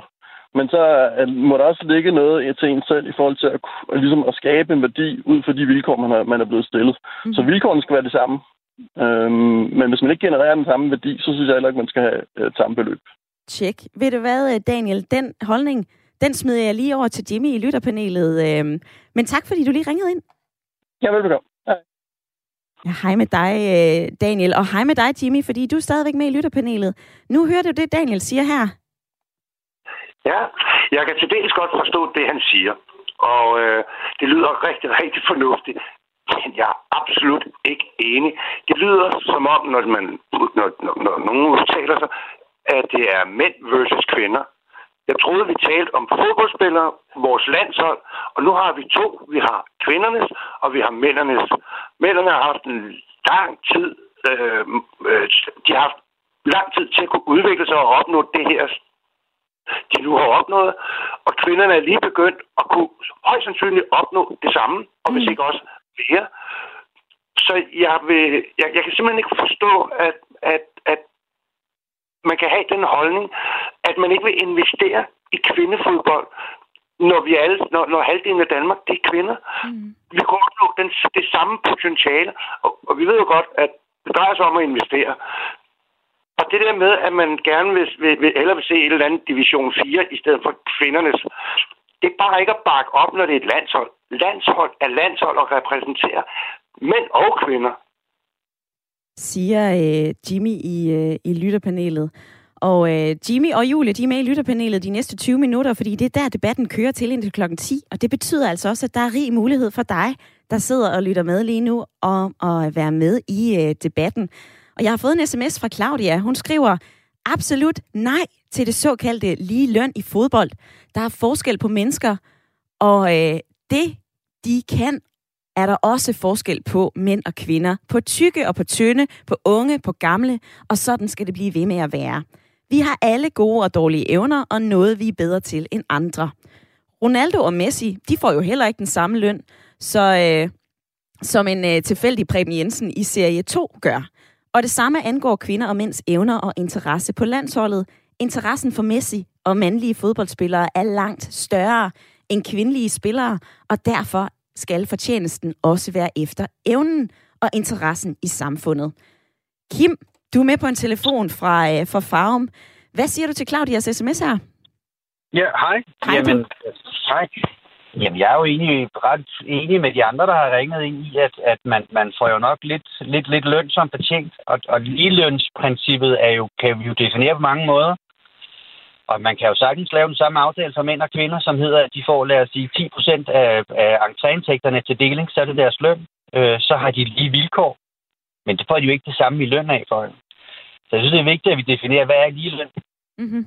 Men så må der også ligge noget til en selv i forhold til at, ligesom at skabe en værdi ud fra de vilkår, man er, man er blevet stillet. Mm. Så vilkårene skal være det samme. Øhm, men hvis man ikke genererer den samme værdi, så synes jeg heller ikke, man skal have et samme beløb. Tjek. Ved du hvad, Daniel? Den holdning, den smider jeg lige over til Jimmy i lytterpanelet. Øhm, men tak, fordi du lige ringede ind. Ja, velbekomme. Ja, hej med dig, øh, Daniel, og hej med dig, Jimmy, fordi du er stadigvæk med i lytterpanelet. Nu hører du det, Daniel siger her. Ja, jeg kan til dels godt forstå det, han siger. Og øh, det lyder rigtig, rigtig fornuftigt. Men jeg er absolut ikke enig. Det lyder som om, når, man, når, når, når nogen udtaler sig, at det er mænd versus kvinder. Jeg troede, vi talte om fodboldspillere, vores landshold, og nu har vi to. Vi har kvindernes, og vi har mændernes. Mænderne har haft en lang tid, øh, øh, de har haft lang tid til at kunne udvikle sig og opnå det her, de nu har opnået. Og kvinderne er lige begyndt at kunne højst sandsynligt opnå det samme, og hvis mm. ikke også mere. Så jeg, vil, jeg, jeg kan simpelthen ikke forstå, at, at, at man kan have den holdning, at man ikke vil investere i kvindefodbold, når vi alle, når, når halvdelen af Danmark, det er kvinder. Mm. Vi kan opnå den, det samme potentiale, og, og vi ved jo godt, at det drejer sig om at investere. Og det der med, at man gerne vil, vil, vil eller vil se et eller andet division 4 i stedet for kvindernes, det er bare ikke at bakke op, når det er et landshold. Landshold er landshold og repræsenterer mænd og kvinder. Siger øh, Jimmy i, øh, i lytterpanelet. Og øh, Jimmy og Julie, de er med i lytterpanelet de næste 20 minutter, fordi det er der, debatten kører til indtil klokken 10. Og det betyder altså også, at der er rig mulighed for dig, der sidder og lytter med lige nu, og at være med i øh, debatten. Og jeg har fået en sms fra Claudia. Hun skriver, absolut nej til det såkaldte lige løn i fodbold. Der er forskel på mennesker, og øh, det, de kan, er der også forskel på mænd og kvinder. På tykke og på tynde, på unge, på gamle, og sådan skal det blive ved med at være. Vi har alle gode og dårlige evner, og noget vi er bedre til end andre. Ronaldo og Messi, de får jo heller ikke den samme løn, så øh, som en øh, tilfældig Preben Jensen i serie 2 gør. Og det samme angår kvinder og mænds evner og interesse på landsholdet. Interessen for Messi og mandlige fodboldspillere er langt større end kvindelige spillere, og derfor skal fortjenesten også være efter evnen og interessen i samfundet. Kim, du er med på en telefon fra, øh, fra Farum. Hvad siger du til Claudias sms her? Ja, hej. Hej, Jamen, hej. Jamen, jeg er jo egentlig ret enig med de andre, der har ringet ind i, at, at man, man får jo nok lidt, lidt, lidt løn som fortjent. Og, og ligelønsprincippet er jo, kan vi jo definere på mange måder. Og man kan jo sagtens lave den samme aftale for mænd og kvinder, som hedder, at de får, lad os sige, 10 procent af, af entréindtægterne til deling, så er det deres løn. Øh, så har de lige vilkår. Men det får de jo ikke det samme i løn af for. Så jeg synes, det er vigtigt, at vi definerer, hvad er lige løn. Mm-hmm.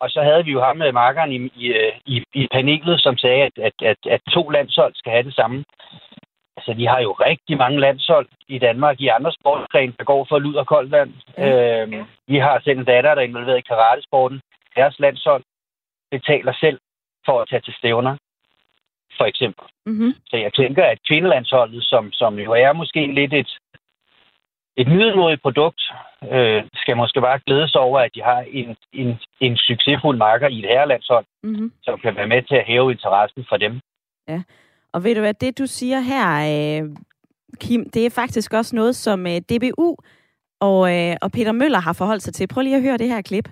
Og så havde vi jo ham med markeren i, i, i, i panelet, som sagde, at, at, at, at to landshold skal have det samme. Altså, vi har jo rigtig mange landshold i Danmark i andre sportsgrene, der går for lud og koldt vand. Mm. Øhm, vi har selv en datter, der er involveret i karatesporten. Deres landshold betaler selv for at tage til stævner, for eksempel. Mm-hmm. Så jeg tænker, at kvindelandsholdet, som, som jo er måske lidt et, et middelmodigt produkt, øh, skal måske bare glæde sig over, at de har en, en, en succesfuld marker i et herrelandshold, Mm-hmm. som kan være med til at hæve interessen for dem. Og ved du hvad, det du siger her, øh, Kim, det er faktisk også noget, som øh, DBU og, øh, og Peter Møller har forholdt sig til. Prøv lige at høre det her klip.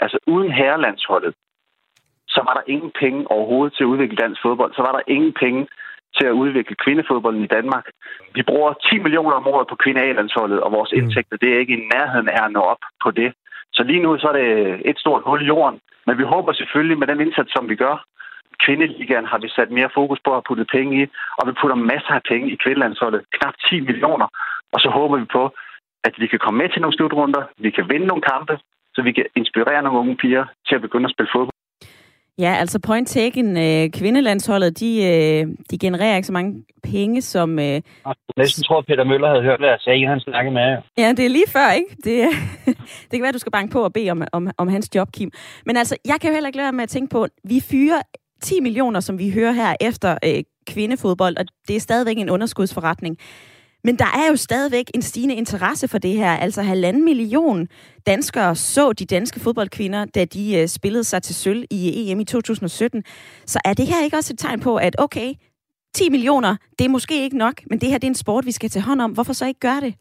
Altså uden herrelandsholdet, så var der ingen penge overhovedet til at udvikle dansk fodbold. Så var der ingen penge til at udvikle kvindefodbolden i Danmark. Vi bruger 10 millioner om året på kvinde-A-landsholdet, og vores indtægter, det er ikke i nærheden af at nå op på det. Så lige nu så er det et stort hul i jorden. Men vi håber selvfølgelig med den indsats, som vi gør, kvindeligaen har vi sat mere fokus på at putte penge i, og vi putter masser af penge i kvindelandsholdet, knap 10 millioner. Og så håber vi på, at vi kan komme med til nogle slutrunder, vi kan vinde nogle kampe, så vi kan inspirere nogle unge piger til at begynde at spille fodbold. Ja, altså point taken, øh, kvindelandsholdet, de, øh, de genererer ikke så mange penge, som... Øh, Jeg næsten tror, at Peter Møller havde hørt, hvad jeg sagde, han snakkede med jer. Ja, det er lige før, ikke? Det, det kan være, du skal banke på og bede om, om, om hans job, Kim. Men altså, jeg kan jo heller ikke lade med at tænke på, vi fyrer 10 millioner, som vi hører her efter øh, kvindefodbold, og det er stadigvæk en underskudsforretning. Men der er jo stadigvæk en stigende interesse for det her. Altså halvanden million danskere så de danske fodboldkvinder, da de øh, spillede sig til sølv i øh, EM i 2017. Så er det her ikke også et tegn på, at okay, 10 millioner, det er måske ikke nok, men det her det er en sport, vi skal tage hånd om. Hvorfor så ikke gøre det?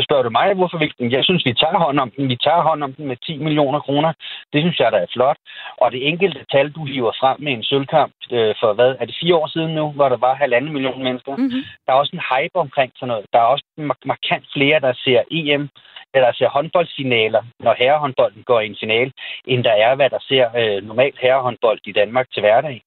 Spørger du mig, hvorfor vi... Jeg synes, vi tager hånd om den. Vi tager hånd om den med 10 millioner kroner. Det synes jeg, der er flot. Og det enkelte tal, du hiver frem med en sølvkamp øh, for, hvad, er det fire år siden nu, hvor der var halvanden million mennesker? Mm-hmm. Der er også en hype omkring sådan noget. Der er også markant flere, der ser EM, eller ser håndboldsfinaler, når herrehåndbolden går i en finale, end der er, hvad der ser øh, normalt herrehåndbold i Danmark til hverdag.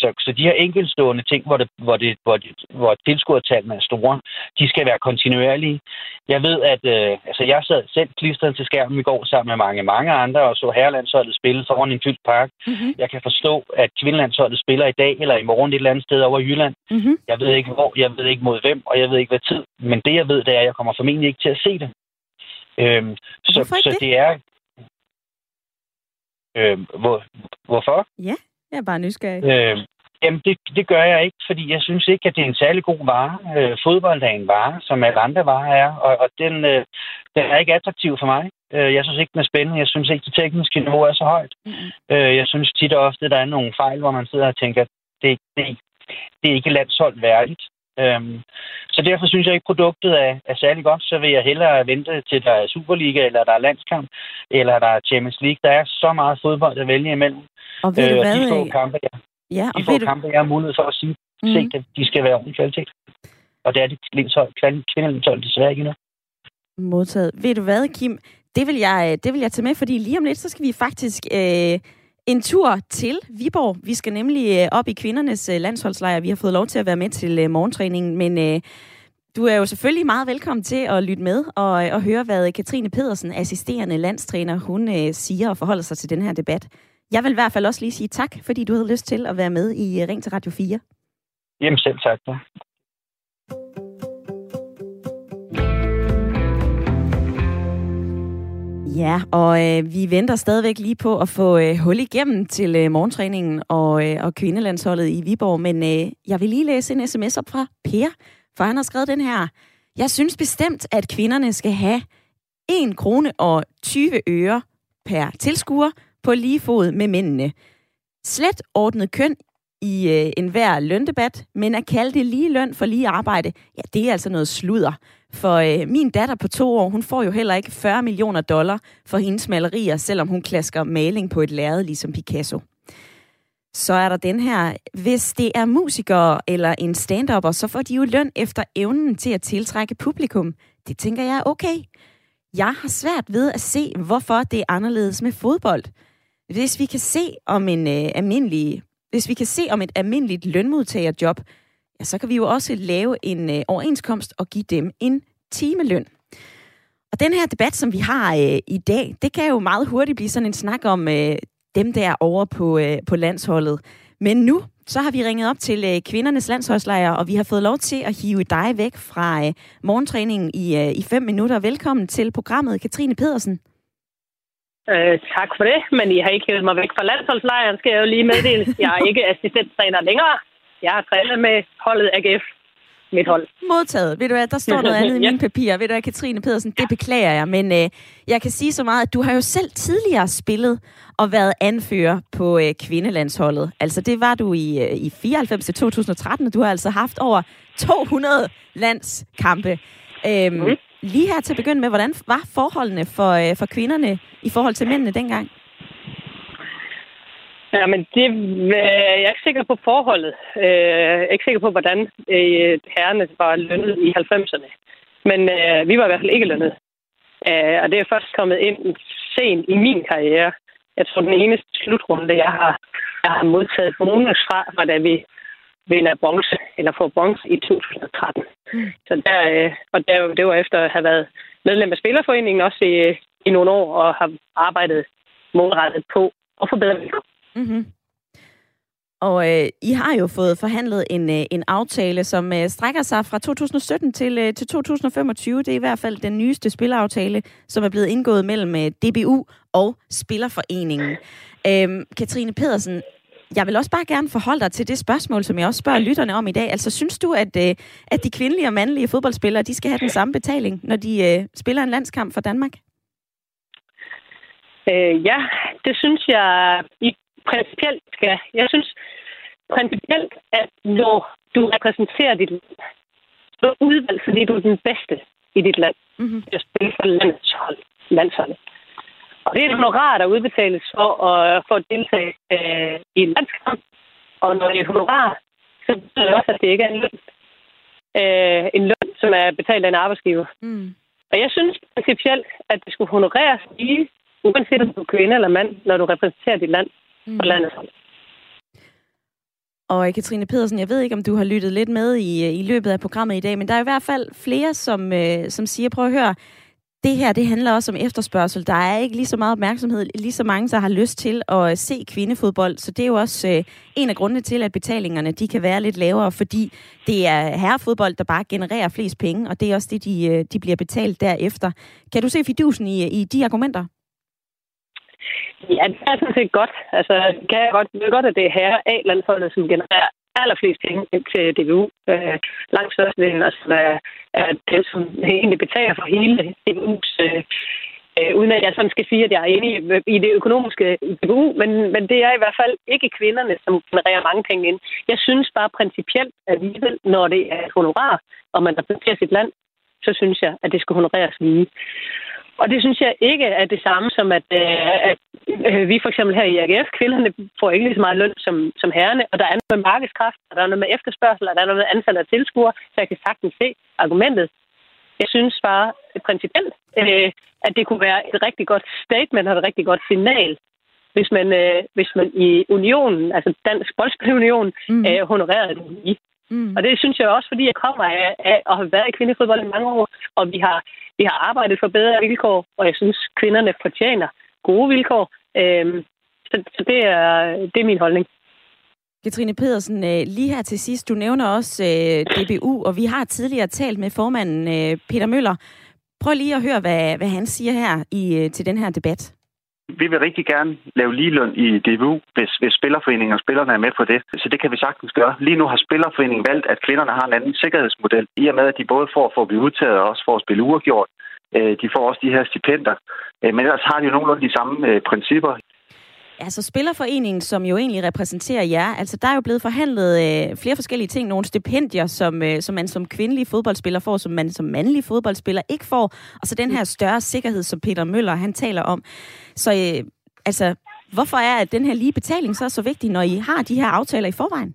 Så, så de her enkeltstående ting, hvor, det, hvor, det, hvor, det, hvor tilskuertallene er store, de skal være kontinuerlige. Jeg ved, at øh, altså jeg sad selv klistret til skærmen i går sammen med mange, mange andre, og så herrelandsholdet spille foran en fyldt park. Mm-hmm. Jeg kan forstå, at kvindelandsholdet spiller i dag eller i morgen et eller andet sted over Jylland. Mm-hmm. Jeg ved ikke hvor, jeg ved ikke mod hvem, og jeg ved ikke hvad tid. Men det, jeg ved, det er, at jeg kommer formentlig ikke til at se det. Øhm, så, så det? det er... Øh, hvor, hvorfor? Ja. Jeg er bare nysgerrig. Øh, jamen, det, det gør jeg ikke, fordi jeg synes ikke, at det er en særlig god vare. Øh, fodbold er en vare, som alle andre varer er, og, og den, øh, den er ikke attraktiv for mig. Øh, jeg synes ikke, den er spændende. Jeg synes ikke, det tekniske niveau er så højt. Mm. Øh, jeg synes tit og ofte, der er nogle fejl, hvor man sidder og tænker, det, det, det er ikke landshold værdigt. Øhm, så derfor synes jeg ikke, produktet er, er særlig godt. Så vil jeg hellere vente til, der er Superliga, eller der er landskamp, eller der er Champions League. Der er så meget fodbold at vælge imellem. Og ved øh, du hvad? De få kampe, ja. Ja, og de få du... kampe, jeg har mulighed for at sige, mm. se, at de skal være ordentlig kvalitet. Og det er det kvindelige desværre ikke endnu. Modtaget. Ved du hvad, Kim? Det vil, jeg, det vil jeg tage med, fordi lige om lidt, så skal vi faktisk øh, en tur til Viborg. Vi skal nemlig øh, op i kvindernes øh, landsholdslejr. Vi har fået lov til at være med til øh, morgentræningen, men du er jo selvfølgelig meget velkommen til at lytte med og, og høre, hvad Katrine Pedersen, assisterende landstræner, hun siger og forholder sig til den her debat. Jeg vil i hvert fald også lige sige tak, fordi du havde lyst til at være med i Ring til Radio 4. Jamen selv tak. Ja. Ja, og øh, vi venter stadigvæk lige på at få øh, hul igennem til øh, morgentræningen og, øh, og kvindelandsholdet i Viborg, men øh, jeg vil lige læse en sms op fra Per, for han har skrevet den her. Jeg synes bestemt, at kvinderne skal have 1 krone og 20 øre per tilskuer på lige fod med mændene. Slet ordnet køn i øh, enhver løndebat, men at kalde det lige løn for lige arbejde, ja, det er altså noget sludder. For øh, min datter på to år, hun får jo heller ikke 40 millioner dollar for hendes malerier, selvom hun klasker maling på et lærred ligesom Picasso. Så er der den her, hvis det er musikere eller en stand så får de jo løn efter evnen til at tiltrække publikum. Det tænker jeg er okay. Jeg har svært ved at se, hvorfor det er anderledes med fodbold. Hvis vi kan se om en øh, almindelig, hvis vi kan se om et almindeligt lønmodtagerjob, ja, så kan vi jo også lave en øh, overenskomst og give dem en timeløn. Og den her debat, som vi har øh, i dag, det kan jo meget hurtigt blive sådan en snak om øh, dem der over på, øh, på landsholdet. Men nu, så har vi ringet op til øh, kvindernes landsholdslejr, og vi har fået lov til at hive dig væk fra øh, morgentræningen i, øh, i fem minutter. Velkommen til programmet, Katrine Pedersen. Øh, tak for det, men I har ikke hævet mig væk fra landsholdslejren, skal jeg jo lige meddele. Jeg er ikke assistenttræner længere. Jeg har trænet med holdet AGF mit hold. Modtaget. Ved du hvad, der står noget andet i mine papirer. Ved du hvad, Katrine Pedersen, det beklager jeg, men øh, jeg kan sige så meget, at du har jo selv tidligere spillet og været anfører på øh, kvindelandsholdet. Altså det var du i, øh, i 94 til 2013, og du har altså haft over 200 landskampe. Øhm, mm. Lige her til at begynde med, hvordan var forholdene for, øh, for kvinderne i forhold til mændene dengang? Ja, men det, øh, jeg er ikke sikker på forholdet. Øh, jeg er ikke sikker på, hvordan øh, herrerne var lønnet i 90'erne. Men øh, vi var i hvert fald ikke lønnet. Øh, og det er først kommet ind sent i min karriere. Jeg tror, den eneste slutrunde, jeg har, jeg har modtaget bonus fra, var da vi vinder bronze, eller får bronze i 2013. Mm. Så der, øh, og der, det var efter at have været medlem af Spillerforeningen også i, i nogle år, og har arbejdet målrettet på at forbedre vilkår. Mm-hmm. Og øh, I har jo fået forhandlet en, øh, en aftale, som øh, strækker sig fra 2017 til, øh, til 2025. Det er i hvert fald den nyeste spilleraftale, som er blevet indgået mellem øh, DBU og Spillerforeningen. Øh, Katrine Pedersen, jeg vil også bare gerne forholde dig til det spørgsmål, som jeg også spørger lytterne om i dag. Altså, synes du, at, øh, at de kvindelige og mandlige fodboldspillere, de skal have den samme betaling, når de øh, spiller en landskamp for Danmark? Øh, ja, det synes jeg i principielt skal. Jeg synes principielt, at når du repræsenterer dit land, så er udvalgt, fordi du er den bedste i dit land. Mm-hmm. at spille for landshold, landsholdet. Og det er et honorar, der udbetales for at, for at deltage øh, i en landskamp. Og når det er et honorar, så betyder det også, at det ikke er en løn. Øh, en løn, som er betalt af en arbejdsgiver. Mm. Og jeg synes principielt, at det skulle honoreres lige, uanset om du er kvinde eller mand, når du repræsenterer dit land mm. og landet. Og Katrine Pedersen, jeg ved ikke, om du har lyttet lidt med i, i løbet af programmet i dag, men der er i hvert fald flere, som, øh, som siger, prøv at høre, det her, det handler også om efterspørgsel. Der er ikke lige så meget opmærksomhed, lige så mange, der har lyst til at se kvindefodbold. Så det er jo også øh, en af grundene til, at betalingerne de kan være lidt lavere, fordi det er herrefodbold, der bare genererer flest penge, og det er også det, de, øh, de bliver betalt derefter. Kan du se fidusen i, i de argumenter? Ja, det er sådan set godt. Altså, kan jeg godt, det er godt, at det er herre A-landsholdet, som genererer allerflest penge til DBU. Øh, langt størstedelen altså, er, er dem, som egentlig betaler for hele DBU's øh, øh, uden at jeg sådan skal sige, at jeg er enig i det økonomiske DBU, men, men det er i hvert fald ikke kvinderne, som genererer mange penge ind. Jeg synes bare principielt alligevel, når det er et honorar, og man repræsenterer sit land, så synes jeg, at det skal honoreres lige. Og det synes jeg ikke er det samme som, at, øh, at øh, vi for eksempel her i AGF, kvinderne får ikke lige så meget løn som, som herrene, og der er noget med markedskraft, og der er noget med efterspørgsel, og der er noget med antal af tilskuere, så jeg kan sagtens se argumentet. Jeg synes bare principielt, øh, at det kunne være et rigtig godt statement og et rigtig godt signal, hvis man, øh, hvis man i unionen, altså Dansk Boldspilunion, mm. øh, honorerede det i. Mm. Og det synes jeg også, fordi jeg kommer af, af at have været i kvindefodbold i mange år, og vi har, vi har arbejdet for bedre vilkår, og jeg synes, kvinderne fortjener gode vilkår. Øhm, så, så det, er, det er min holdning. Katrine Pedersen, øh, lige her til sidst, du nævner også øh, DBU, og vi har tidligere talt med formanden øh, Peter Møller. Prøv lige at høre, hvad, hvad han siger her i, øh, til den her debat vi vil rigtig gerne lave ligeløn i DBU, hvis, hvis Spillerforeningen og spillerne er med på det. Så det kan vi sagtens gøre. Lige nu har Spillerforeningen valgt, at kvinderne har en anden sikkerhedsmodel, i og med, at de både får for at blive udtaget og også for at spille uafgjort. Øh, de får også de her stipender. Øh, men ellers har de jo nogenlunde de samme øh, principper. Altså Spillerforeningen, som jo egentlig repræsenterer jer, altså der er jo blevet forhandlet øh, flere forskellige ting. Nogle stipendier, som, øh, som man som kvindelig fodboldspiller får, som man som mandlig fodboldspiller ikke får. Og så den her større sikkerhed, som Peter Møller han taler om. Så øh, altså, hvorfor er at den her lige betaling så så vigtig, når I har de her aftaler i forvejen?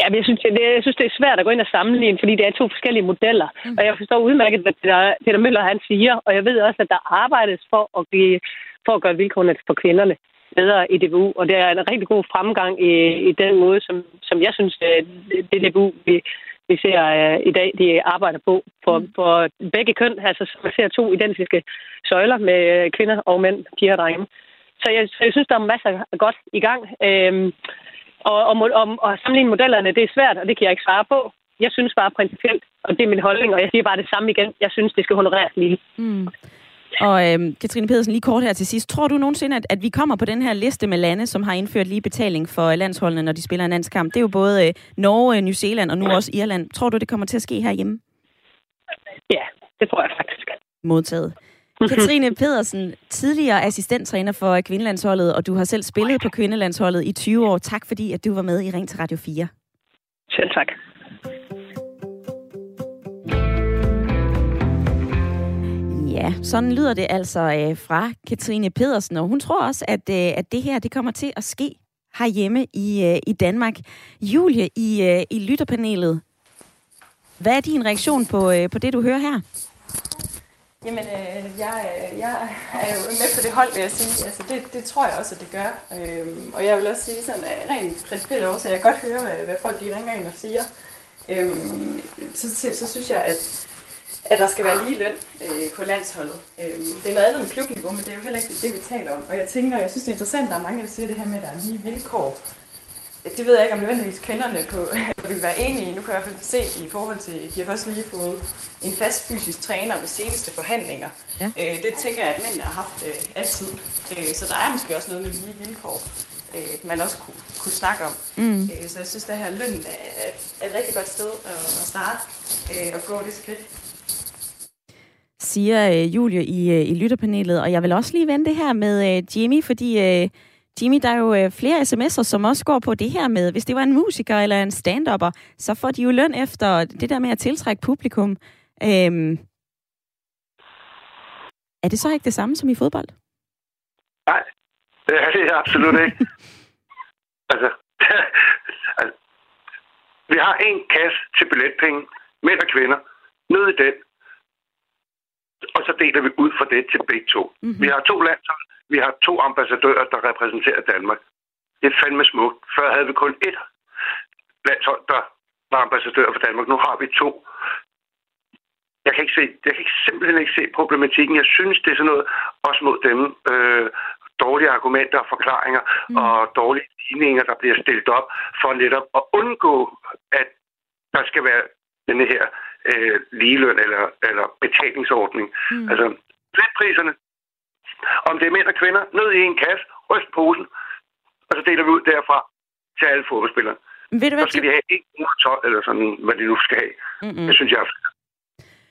Ja, men jeg synes, det, jeg synes, det er svært at gå ind og sammenligne, fordi det er to forskellige modeller. Mm. Og jeg forstår udmærket, hvad Peter Møller han siger, og jeg ved også, at der arbejdes for at, give, for at gøre vilkårene for kvinderne bedre i DBU, og det er en rigtig god fremgang i, i den måde, som, som jeg synes, det DBU, vi, vi ser uh, i dag, de arbejder på for, mm. for begge køn. Altså, man ser to identiske søjler med kvinder og mænd, piger og drenge. Så jeg, så jeg synes, der er masser af godt i gang. Øhm, og, og, og, og sammenligne modellerne, det er svært, og det kan jeg ikke svare på. Jeg synes bare principielt, og det er min holdning, og jeg siger bare det samme igen. Jeg synes, det skal honoreres lige. Mm. Og øhm, Katrine Pedersen, lige kort her til sidst. Tror du nogensinde, at, at vi kommer på den her liste med lande, som har indført lige betaling for landsholdene, når de spiller en landskamp? Det er jo både øh, Norge, New Zealand og nu også Irland. Tror du, det kommer til at ske herhjemme? Ja, det tror jeg faktisk. Modtaget. Katrine Pedersen, tidligere assistenttræner for kvindelandsholdet, og du har selv spillet på kvindelandsholdet i 20 år. Tak fordi, at du var med i Ring til Radio 4. Selv tak. Ja, sådan lyder det altså øh, fra Katrine Pedersen, og hun tror også, at, øh, at det her det kommer til at ske herhjemme i, øh, i Danmark. Julie i, øh, i lytterpanelet, hvad er din reaktion på, øh, på det, du hører her? Jamen, øh, jeg, øh, jeg er jo med på det hold, vil jeg sige. Altså, det, det tror jeg også, at det gør. Øhm, og jeg vil også sige sådan, at rent principielt også, jeg kan godt høre, hvad, hvad folk de ringer ind og siger. Øhm, så, så, så synes jeg, at, at der skal være lige løn øh, på landsholdet. Øhm, det er noget andet end klubniveau, men det er jo heller ikke det, vi taler om. Og jeg tænker, jeg synes, det er interessant, at der er mange, der siger det her med, at der er lige vilkår det ved jeg ikke, om nødvendigvis kvinderne på, vil være enige Nu kan jeg i hvert fald se i forhold til, de har først lige fået en fast fysisk træner ved seneste forhandlinger. Ja. Øh, det tænker jeg, at mænd har haft øh, altid. Øh, så der er måske også noget med lige vilkår. øh, man også kunne, kunne snakke om. Mm. Øh, så jeg synes, at det her løn er, er et rigtig godt sted at, at starte øh, og gå det skridt siger øh, Julie i, øh, i lytterpanelet. Og jeg vil også lige vende det her med øh, Jimmy, fordi øh, Jimmy, der er jo øh, flere sms'er, som også går på det her med, hvis det var en musiker eller en stand-upper, så får de jo løn efter det der med at tiltrække publikum. Øhm, er det så ikke det samme som i fodbold? Nej, det er det absolut ikke. altså, altså, vi har en kasse til billetpenge, mænd og kvinder. Ned i den, og så deler vi ud fra det til begge to. Mm-hmm. Vi har to landshold, vi har to ambassadører, der repræsenterer Danmark. Det er fandme smukt. Før havde vi kun ét landshold, der var ambassadør for Danmark. Nu har vi to. Jeg kan, ikke se, jeg kan ikke simpelthen ikke se problematikken. Jeg synes, det er sådan noget, også mod dem, øh, dårlige argumenter og forklaringer mm. og dårlige ligninger, der bliver stillet op for netop at undgå, at der skal være denne her øh, ligeløn eller, eller betalingsordning. Mm. Altså, priserne, om det er mænd og kvinder, ned i en kasse, ryst posen, og så deler vi ud derfra til alle fodboldspillere. Ved du hvad, så skal de have 112 eller sådan, hvad de nu skal have. Mm-hmm. Det synes jeg er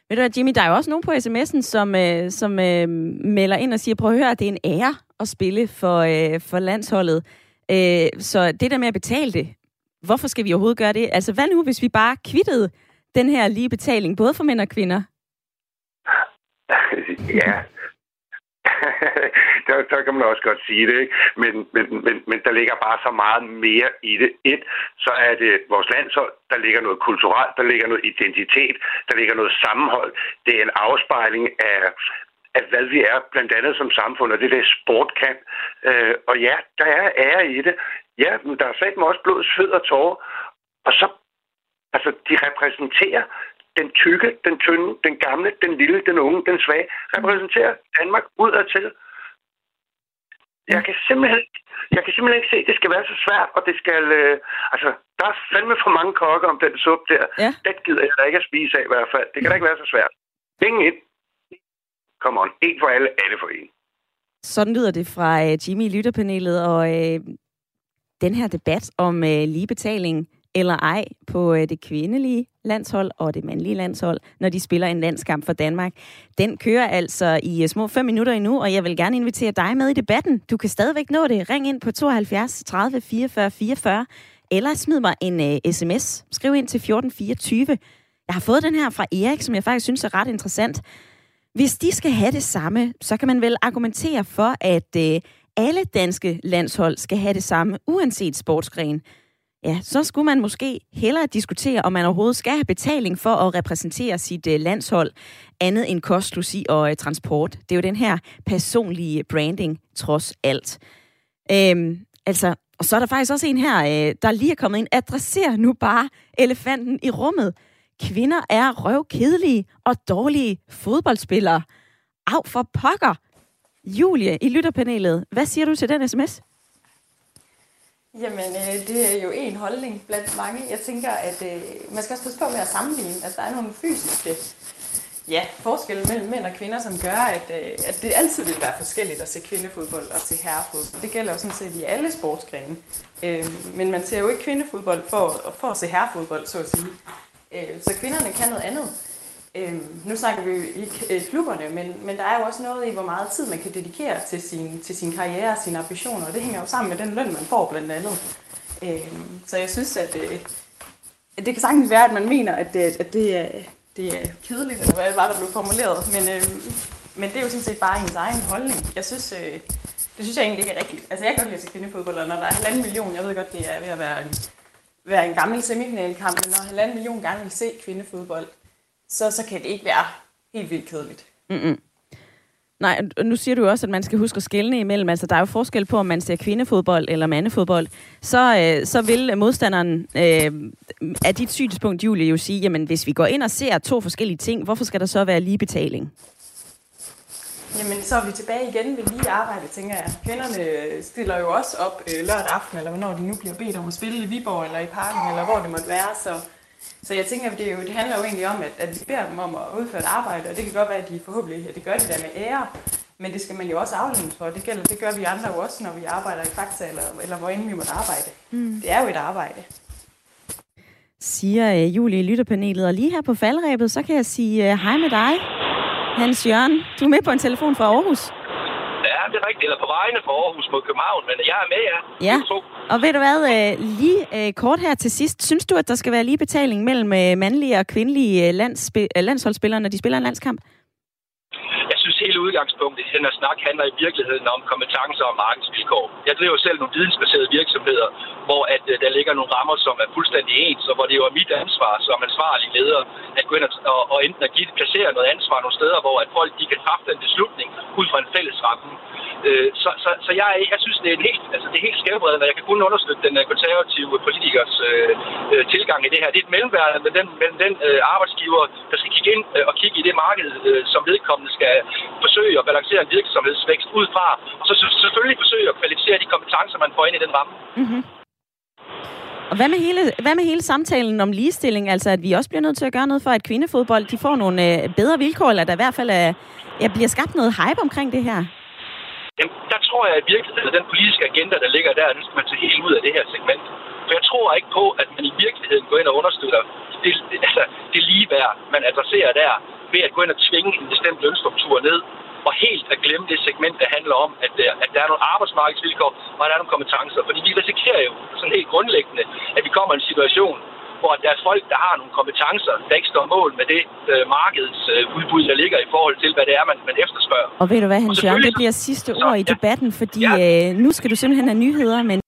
ved du hvad, Jimmy, der er jo også nogen på sms'en, som, øh, som øh, melder ind og siger, prøv at høre, det er en ære at spille for, øh, for landsholdet. Øh, så det der med at betale det, hvorfor skal vi overhovedet gøre det? Altså, hvad nu, hvis vi bare kvittede den her lige betaling, både for mænd og kvinder? ja, der, der kan man også godt sige det, ikke? Men, men, men, men der ligger bare så meget mere i det. Et, så er det vores landshold, der ligger noget kulturelt, der ligger noget identitet, der ligger noget sammenhold. Det er en afspejling af, af hvad vi er, blandt andet som samfund, og det det sport kan. Øh, og ja, der er ære i det. Ja, men der er satme også blod, sved og tårer. Og så Altså, de repræsenterer den tykke, den tynde, den gamle, den lille, den unge, den svage. Repræsenterer Danmark udadtil. Jeg kan simpelthen, jeg kan simpelthen ikke se, at det skal være så svært, og det skal... Øh, altså, der er fandme for mange kokker om den suppe der. Ja. Det gider jeg da ikke at spise af i hvert fald. Det kan da ikke være så svært. Ingen ind. Come on. En for alle, alle for en. Sådan lyder det fra uh, Jimmy i lytterpanelet, og uh, den her debat om uh, ligebetaling eller ej på øh, det kvindelige landshold og det mandlige landshold, når de spiller en landskamp for Danmark. Den kører altså i øh, små 5 minutter endnu, og jeg vil gerne invitere dig med i debatten. Du kan stadigvæk nå det. Ring ind på 72 30 44 44, eller smid mig en øh, uh, sms. Skriv ind til 1424. Jeg har fået den her fra Erik, som jeg faktisk synes er ret interessant. Hvis de skal have det samme, så kan man vel argumentere for, at uh, alle danske landshold skal have det samme, uanset sportsgren ja, så skulle man måske hellere diskutere, om man overhovedet skal have betaling for at repræsentere sit øh, landshold, andet end kost, logi og øh, transport. Det er jo den her personlige branding, trods alt. Øhm, altså, og så er der faktisk også en her, øh, der lige er kommet ind. Adresser nu bare elefanten i rummet. Kvinder er røvkedelige og dårlige fodboldspillere. Af for pokker! Julie i lytterpanelet, hvad siger du til den sms? Jamen, øh, det er jo en holdning blandt mange. Jeg tænker, at øh, man skal også passe på med at sammenligne. Altså, der er nogle fysiske ja, forskelle mellem mænd og kvinder, som gør, at, øh, at det altid vil være forskelligt at se kvindefodbold og se herrefodbold. Det gælder jo sådan set i alle sportsgrene. Øh, men man ser jo ikke kvindefodbold for, for at se herrefodbold, så at sige. Øh, så kvinderne kan noget andet. Øh, nu snakker vi jo ikke øh, klubberne, men, men der er jo også noget i, hvor meget tid man kan dedikere til sin, til sin karriere og sine ambitioner, og det hænger jo sammen med den løn, man får blandt andet. Øh, så jeg synes, at øh, det kan sagtens være, at man mener, at det, at det, er, det er kedeligt, eller hvad var der blev formuleret, men, øh, men det er jo sådan set bare ens egen holdning. Jeg synes, øh, det synes jeg egentlig ikke er rigtigt. Altså jeg kan godt lide at se kvindefodbold, og når der er halvanden million, jeg ved godt, det er ved at være en, være en gammel semifinalkamp, men når halvanden million gerne vil se kvindefodbold, så, så kan det ikke være helt vildt kedeligt. Mm-mm. Nej, nu siger du også, at man skal huske at skælne imellem. Altså, der er jo forskel på, om man ser kvindefodbold eller mandefodbold. Så, øh, så vil modstanderen øh, af dit synspunkt, Julie, jo sige, jamen hvis vi går ind og ser to forskellige ting, hvorfor skal der så være lige betaling? Jamen, så er vi tilbage igen ved lige arbejde, tænker jeg. Kvinderne stiller jo også op øh, lørdag aften, eller hvornår de nu bliver bedt om at spille i Viborg, eller i parken, eller hvor det måtte være. Så så jeg tænker, at det, jo, det handler jo egentlig om, at, at vi beder dem om at udføre et arbejde, og det kan godt være, at de forhåbentlig det gør det der med ære. Men det skal man jo også aflønnes for. Det, gælder, det gør vi andre jo også, når vi arbejder i Fakta, eller, eller hvor end vi måtte arbejde. Mm. Det er jo et arbejde. Siger uh, Julie i lytterpanelet. Og lige her på faldrebet, så kan jeg sige uh, hej med dig, Hans Jørgen. Du er med på en telefon fra Aarhus. Det er rigtigt. Eller på vegne fra Aarhus mod København, men jeg er med, ja. Ja, og ved du hvad, uh, lige uh, kort her til sidst. Synes du, at der skal være lige betaling mellem uh, mandlige og kvindelige landsholdsspillere, når de spiller en landskamp? Jeg synes, hele udgangspunktet i den her snak handler i virkeligheden om kompetencer og markedsvilkår. Jeg driver selv nogle vidensbaserede virksomheder, hvor at, øh, der ligger nogle rammer, som er fuldstændig ens, og hvor det jo er mit ansvar som ansvarlig leder at gå ind og, og, og enten at give, placere noget ansvar nogle steder, hvor at folk de kan træffe en beslutning ud fra en fælles ramme. Øh, så, så, så jeg, jeg synes, det er en helt, altså, det er helt skævbredende, og jeg kan kun understøtte den øh, konservative politikers øh, øh, tilgang i det her. Det er et mellemværende med den, med den øh, arbejdsgiver, der skal kigge ind øh, og kigge i det marked, øh, som vedkommende skal forsøge at balancere en virksomhedsvækst ud fra, og så selvfølgelig forsøge at kvalificere de kompetencer, man får ind i den ramme. Mm-hmm. Og hvad med, hele, hvad med hele samtalen om ligestilling? Altså, at vi også bliver nødt til at gøre noget for, at kvindefodbold de får nogle øh, bedre vilkår, eller der i hvert fald er, ja, bliver skabt noget hype omkring det her? Jamen, der tror jeg at virkeligheden, at den politiske agenda, der ligger der, den skal man tage helt ud af det her segment. For jeg tror ikke på, at man i virkeligheden går ind og understøtter det, det, altså, det ligeværd, man adresserer der, ved at gå ind og tvinge en bestemt lønstruktur ned, og helt at glemme det segment, der handler om, at der, at der er nogle arbejdsmarkedsvilkår, og at der er nogle kompetencer. Fordi vi risikerer jo sådan helt grundlæggende, at vi kommer i en situation, hvor der er folk, der har nogle kompetencer, der ikke står mål med det øh, markedets øh, der ligger i forhold til, hvad det er, man, man efterspørger. Og ved du hvad, Hans Jørgen, det bliver sidste ord i debatten, fordi ja. øh, nu skal du simpelthen have nyheder, men